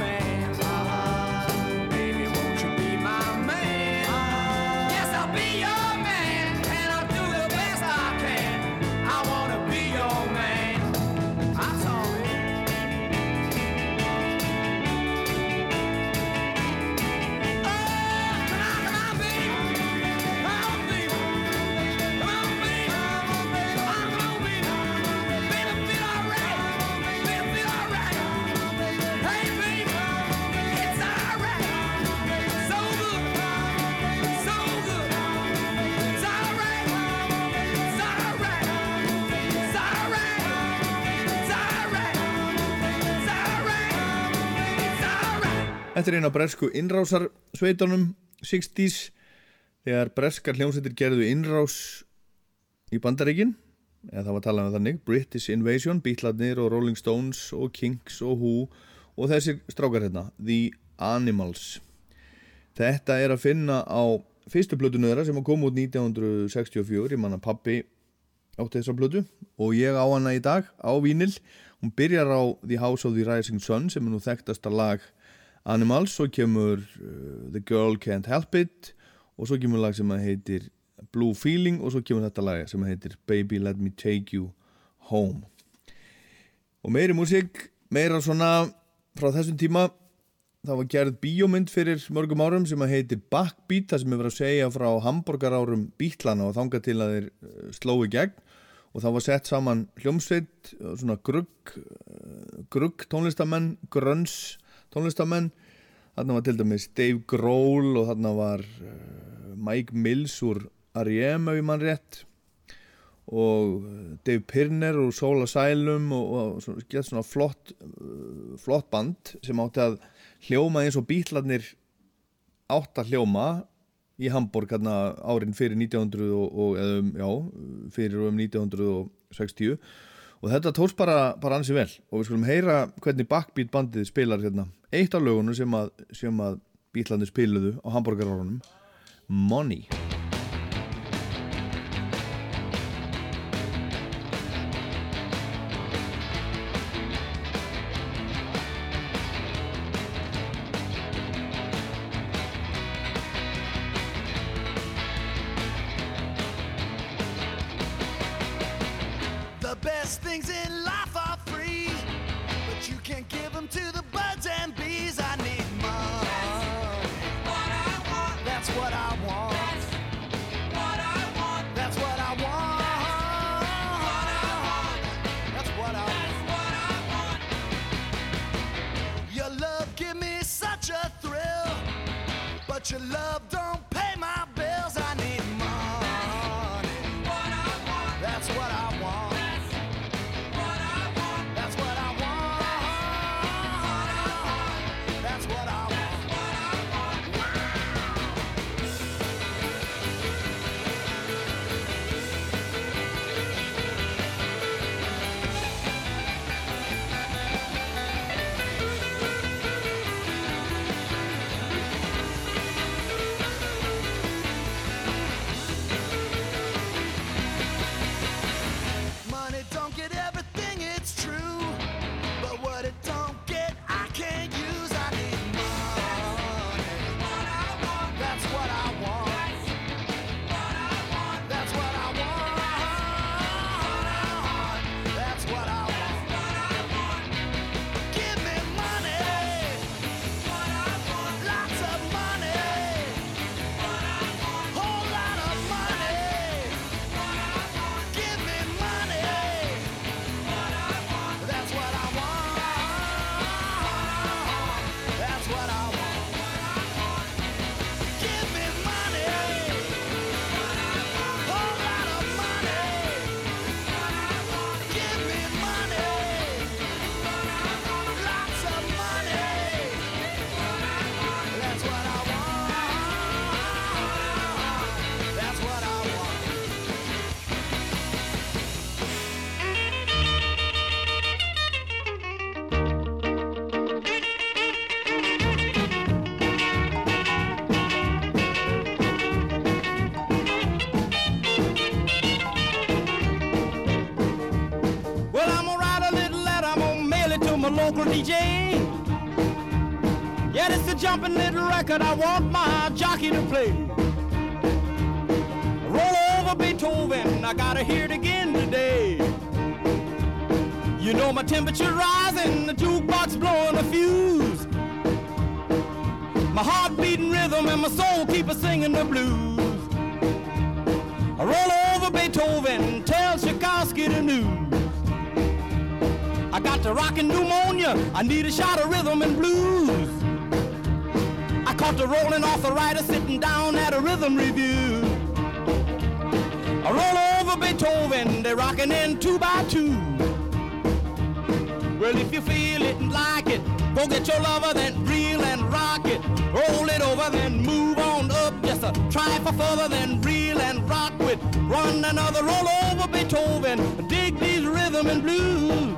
Þetta er eina bresku innrásar sveitunum 60s þegar breskar hljómsveitir gerðu innrás í bandaríkin. Eða það var talað um þannig British Invasion, Beatlarnir og Rolling Stones og Kinks og Who og þessir strákar hérna The Animals. Þetta er að finna á fyrstu plötunu þeirra sem kom út 1964 ég manna pappi átti þessa plötu og ég á hana í dag á vínil hún byrjar á The House of the Rising Sun sem er nú þekktasta lag Animals, svo kemur uh, The Girl Can't Help It og svo kemur lag sem heitir Blue Feeling og svo kemur þetta lag sem heitir Baby Let Me Take You Home. Og meiri músík meira svona frá þessum tíma. Það var gerð bíómynd fyrir mörgum árum sem heitir Backbeat það sem er verið að segja frá hamburgarárum bítlana og þanga til að þeir uh, slói gegn. Og það var sett saman hljómsveit uh, svona grugg uh, grugg tónlistamenn, grönns tónlistamenn þarna var til dæmis Dave Grohl og þarna var uh, Mike Mills úr R.E.M. ef ég mann rétt. Og uh, Dave Pirner úr Soul Asylum og, og svona, gett svona flott uh, flott band sem átti að hljóma eins og bítlarnir átt að hljóma í Hamburg hérna árin fyrir 1900 og, og eða um, já, fyrir um 1960 og þetta tókst bara, bara ansi vel. Og við skulum heyra hvernig Backbeat bandið spilar hérna eitt af lögunum sem að, að bítlarnir spiluðu á Hamburgerárunum Money local DJ. Yeah, it's a jumping little record I want my jockey to play. Roll over Beethoven, I gotta hear it again today. You know my temperature rising, the jukebox blowing a fuse. My heart beating rhythm and my soul keep a singing the blues. I roll over Beethoven, tell Tchaikovsky the news. I got the rockin' pneumonia, I need a shot of rhythm and blues. I caught the rolling arthritis sitting down at a rhythm review. I roll over Beethoven, they're rocking in two by two. Well, if you feel it and like it, go get your lover, then reel and rock it. Roll it over, then move on up. Just a try for further, then reel and rock with. Run another roll over Beethoven. Dig these rhythm and blues.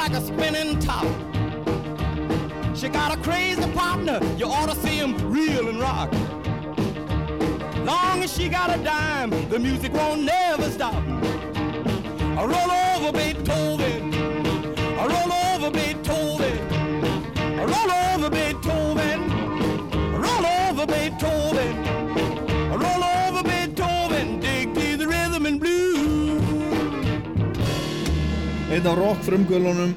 Like a spinning top. She got a crazy partner, you ought to see him reel and rock. Long as she got a dime, the music won't never stop. I roll over Beethoven. I roll over Beethoven. I roll over Beethoven. I roll over Beethoven. Einn af rock frumgölunum,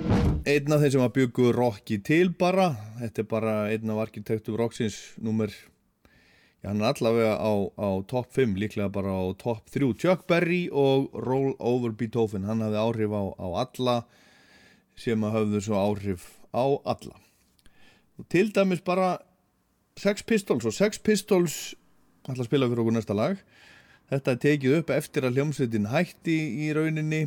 einn af þeim sem að byggu rocki til bara, þetta er bara einn af arkitektum rocksins nummer, já hann er allavega á, á top 5, líklega bara á top 3, Chuck Berry og Roll Over Beethoven, hann hafði áhrif á, á alla sem að hafðu svo áhrif á alla. Og til dæmis bara Sex Pistols og Sex Pistols ætla að spila fyrir okkur næsta lag. Þetta er tekið upp eftir að hljómsveitin hætti í rauninni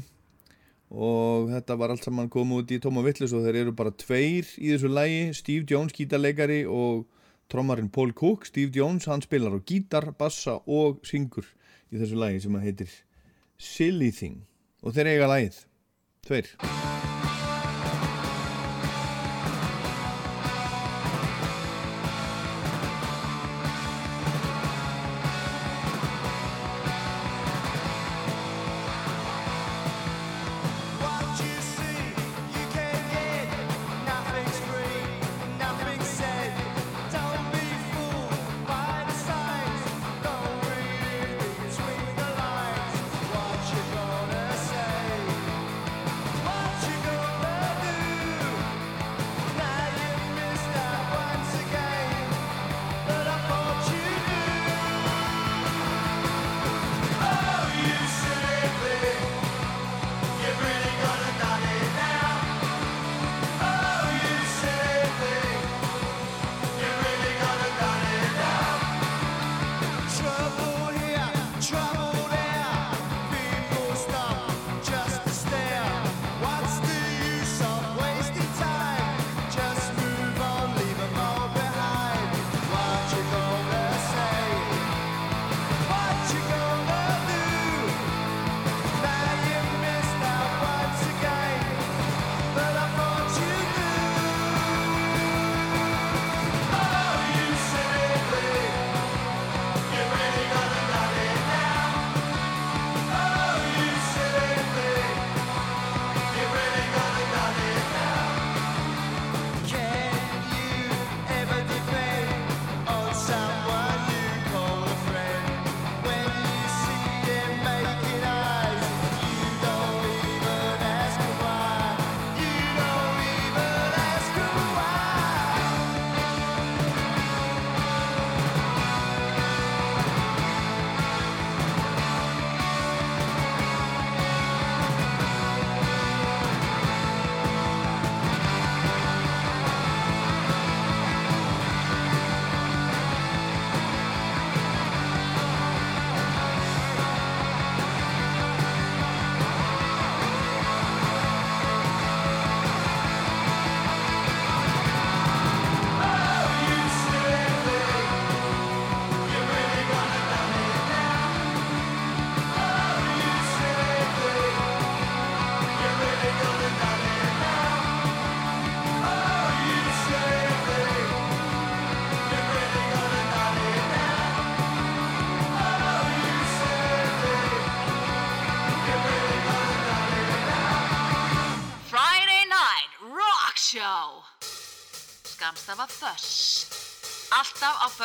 og þetta var allt saman komið út í Tóma Vittlis og þeir eru bara tveir í þessu lægi Steve Jones, gítarleikari og trommarinn Paul Cook. Steve Jones, hann spilar á gítar, bassa og syngur í þessu lægi sem að heitir Silly Thing. Og þeir eiga lægið, tveir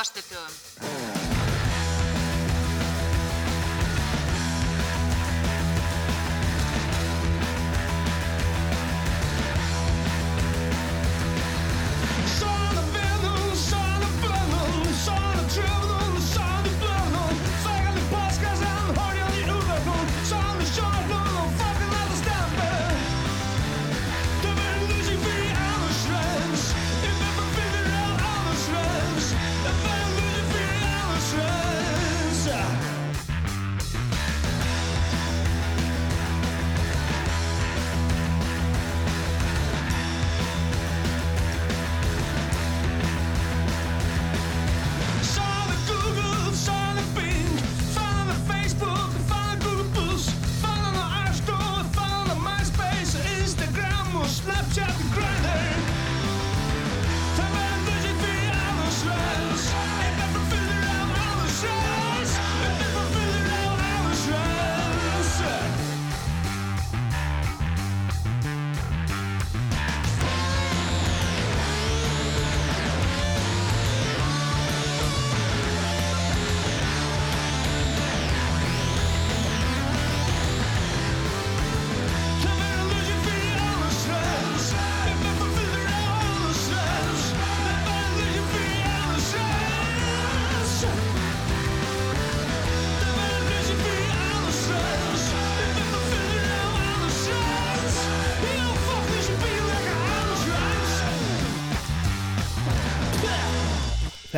föstudögum.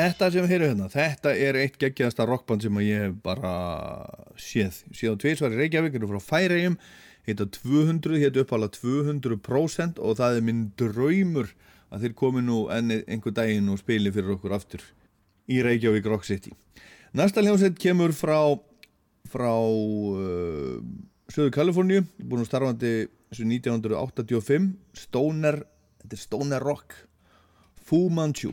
Þetta sem heyrðu hérna, þetta er eitt geggjaðasta rockband sem ég hef bara séð. Séð á tveisvar í Reykjavík, eru frá Færegjum, heita 200, heita uppála 200% og það er minn draumur að þeir komi nú enn einhver daginn og spili fyrir okkur aftur í Reykjavík Rock City. Næsta hljómsveit kemur frá, frá uh, Söður Kaliforníu, búin starfandi þessu 1985, Stoner, þetta er Stoner Rock, Fu Manchu.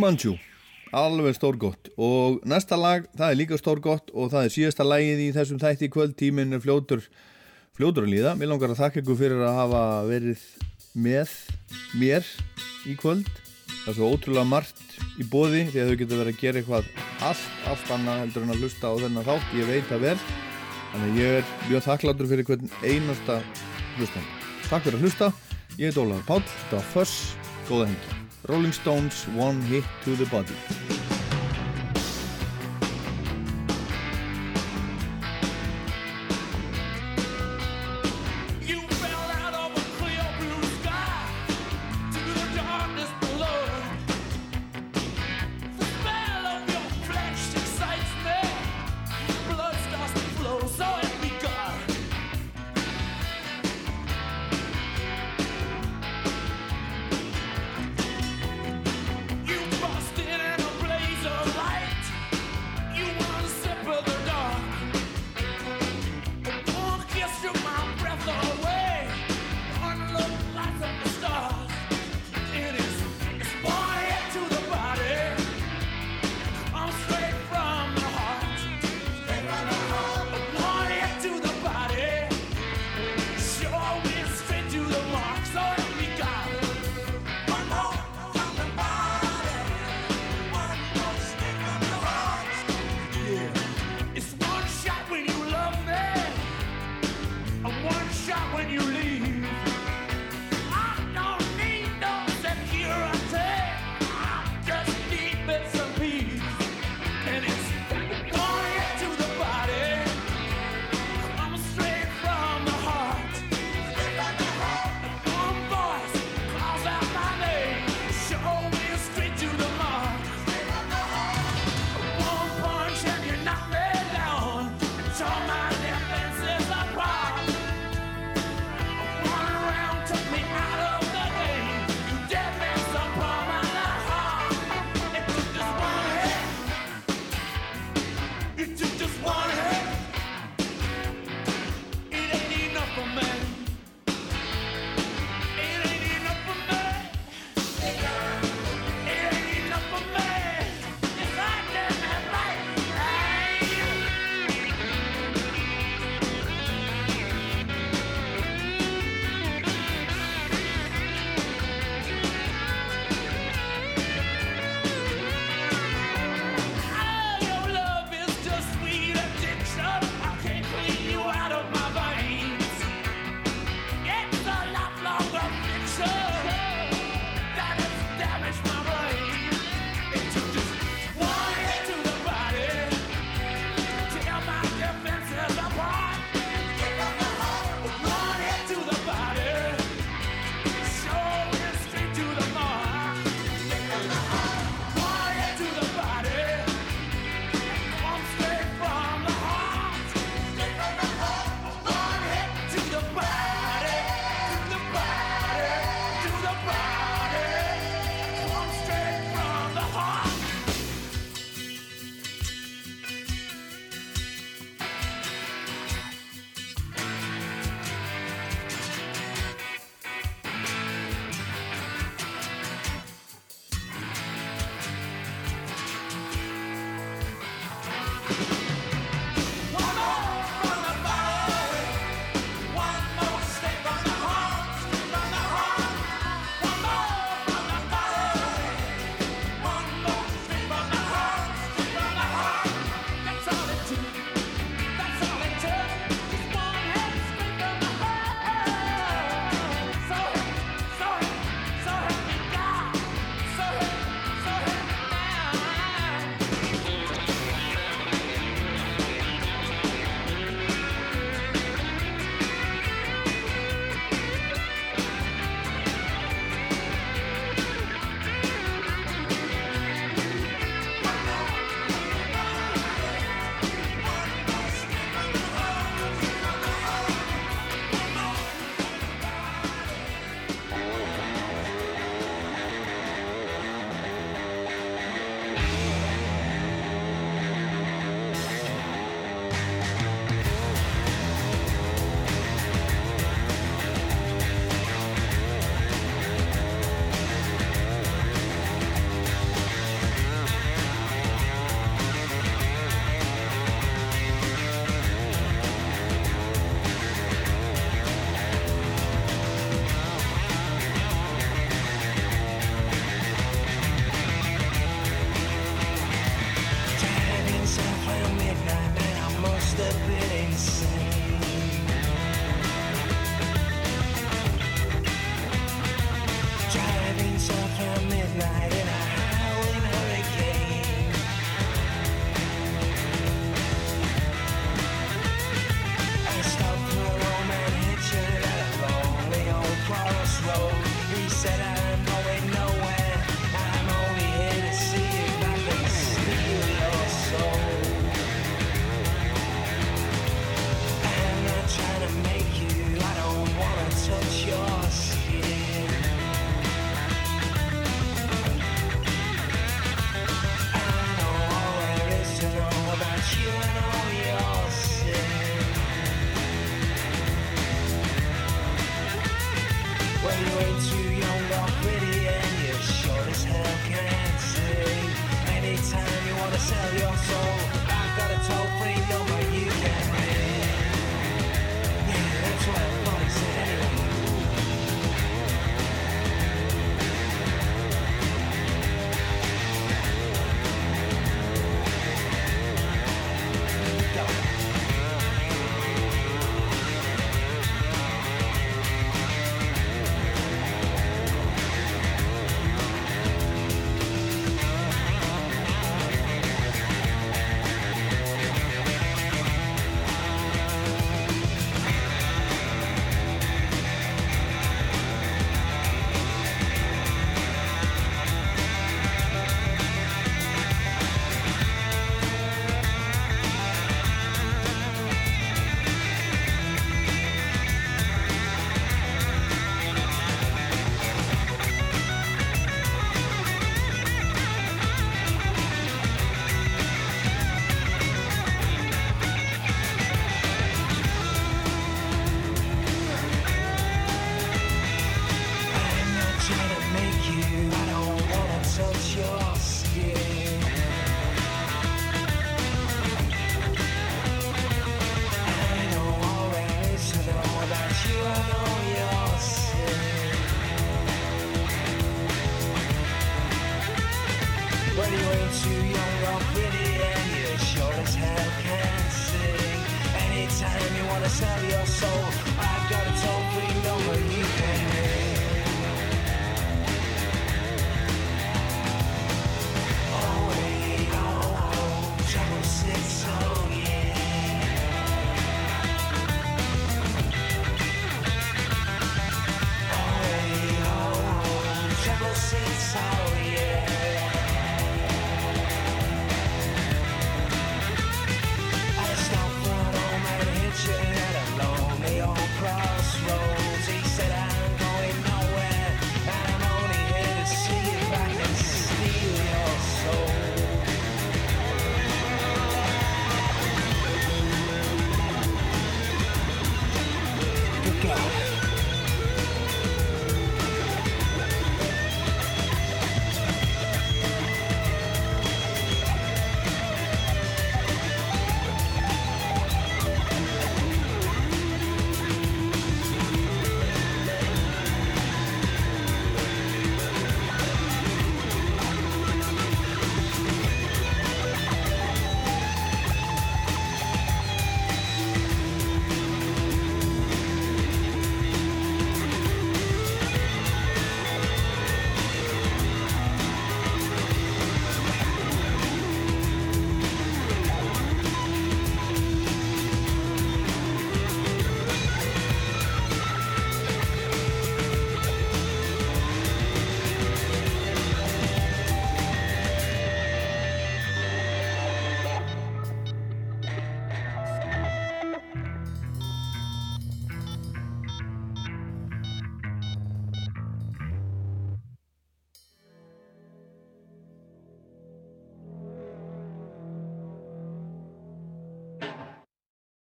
Fu Manchu alveg stórgott. Og næsta lag, það er líka stórgott og það er síðasta lagið í þessum þætti kvöld. Tíminn er fljótur fljótur að líða, mér langar að þakka ykkur fyrir að hafa verið með mér í kvöld. Það er svo ótrúlega margt í bóði því að þau getur verið að gera eitthvað allt, allt annað heldur en að hlusta á þennan þátt. Ég veit það vel. Þannig að ég er mjög þakkláttur fyrir hvern einasta hlustan takk fyrir að hlusta, ég heit Ólaður Páll. Þetta var Fuss, góða hengi Rolling Stones, One Hit to the Body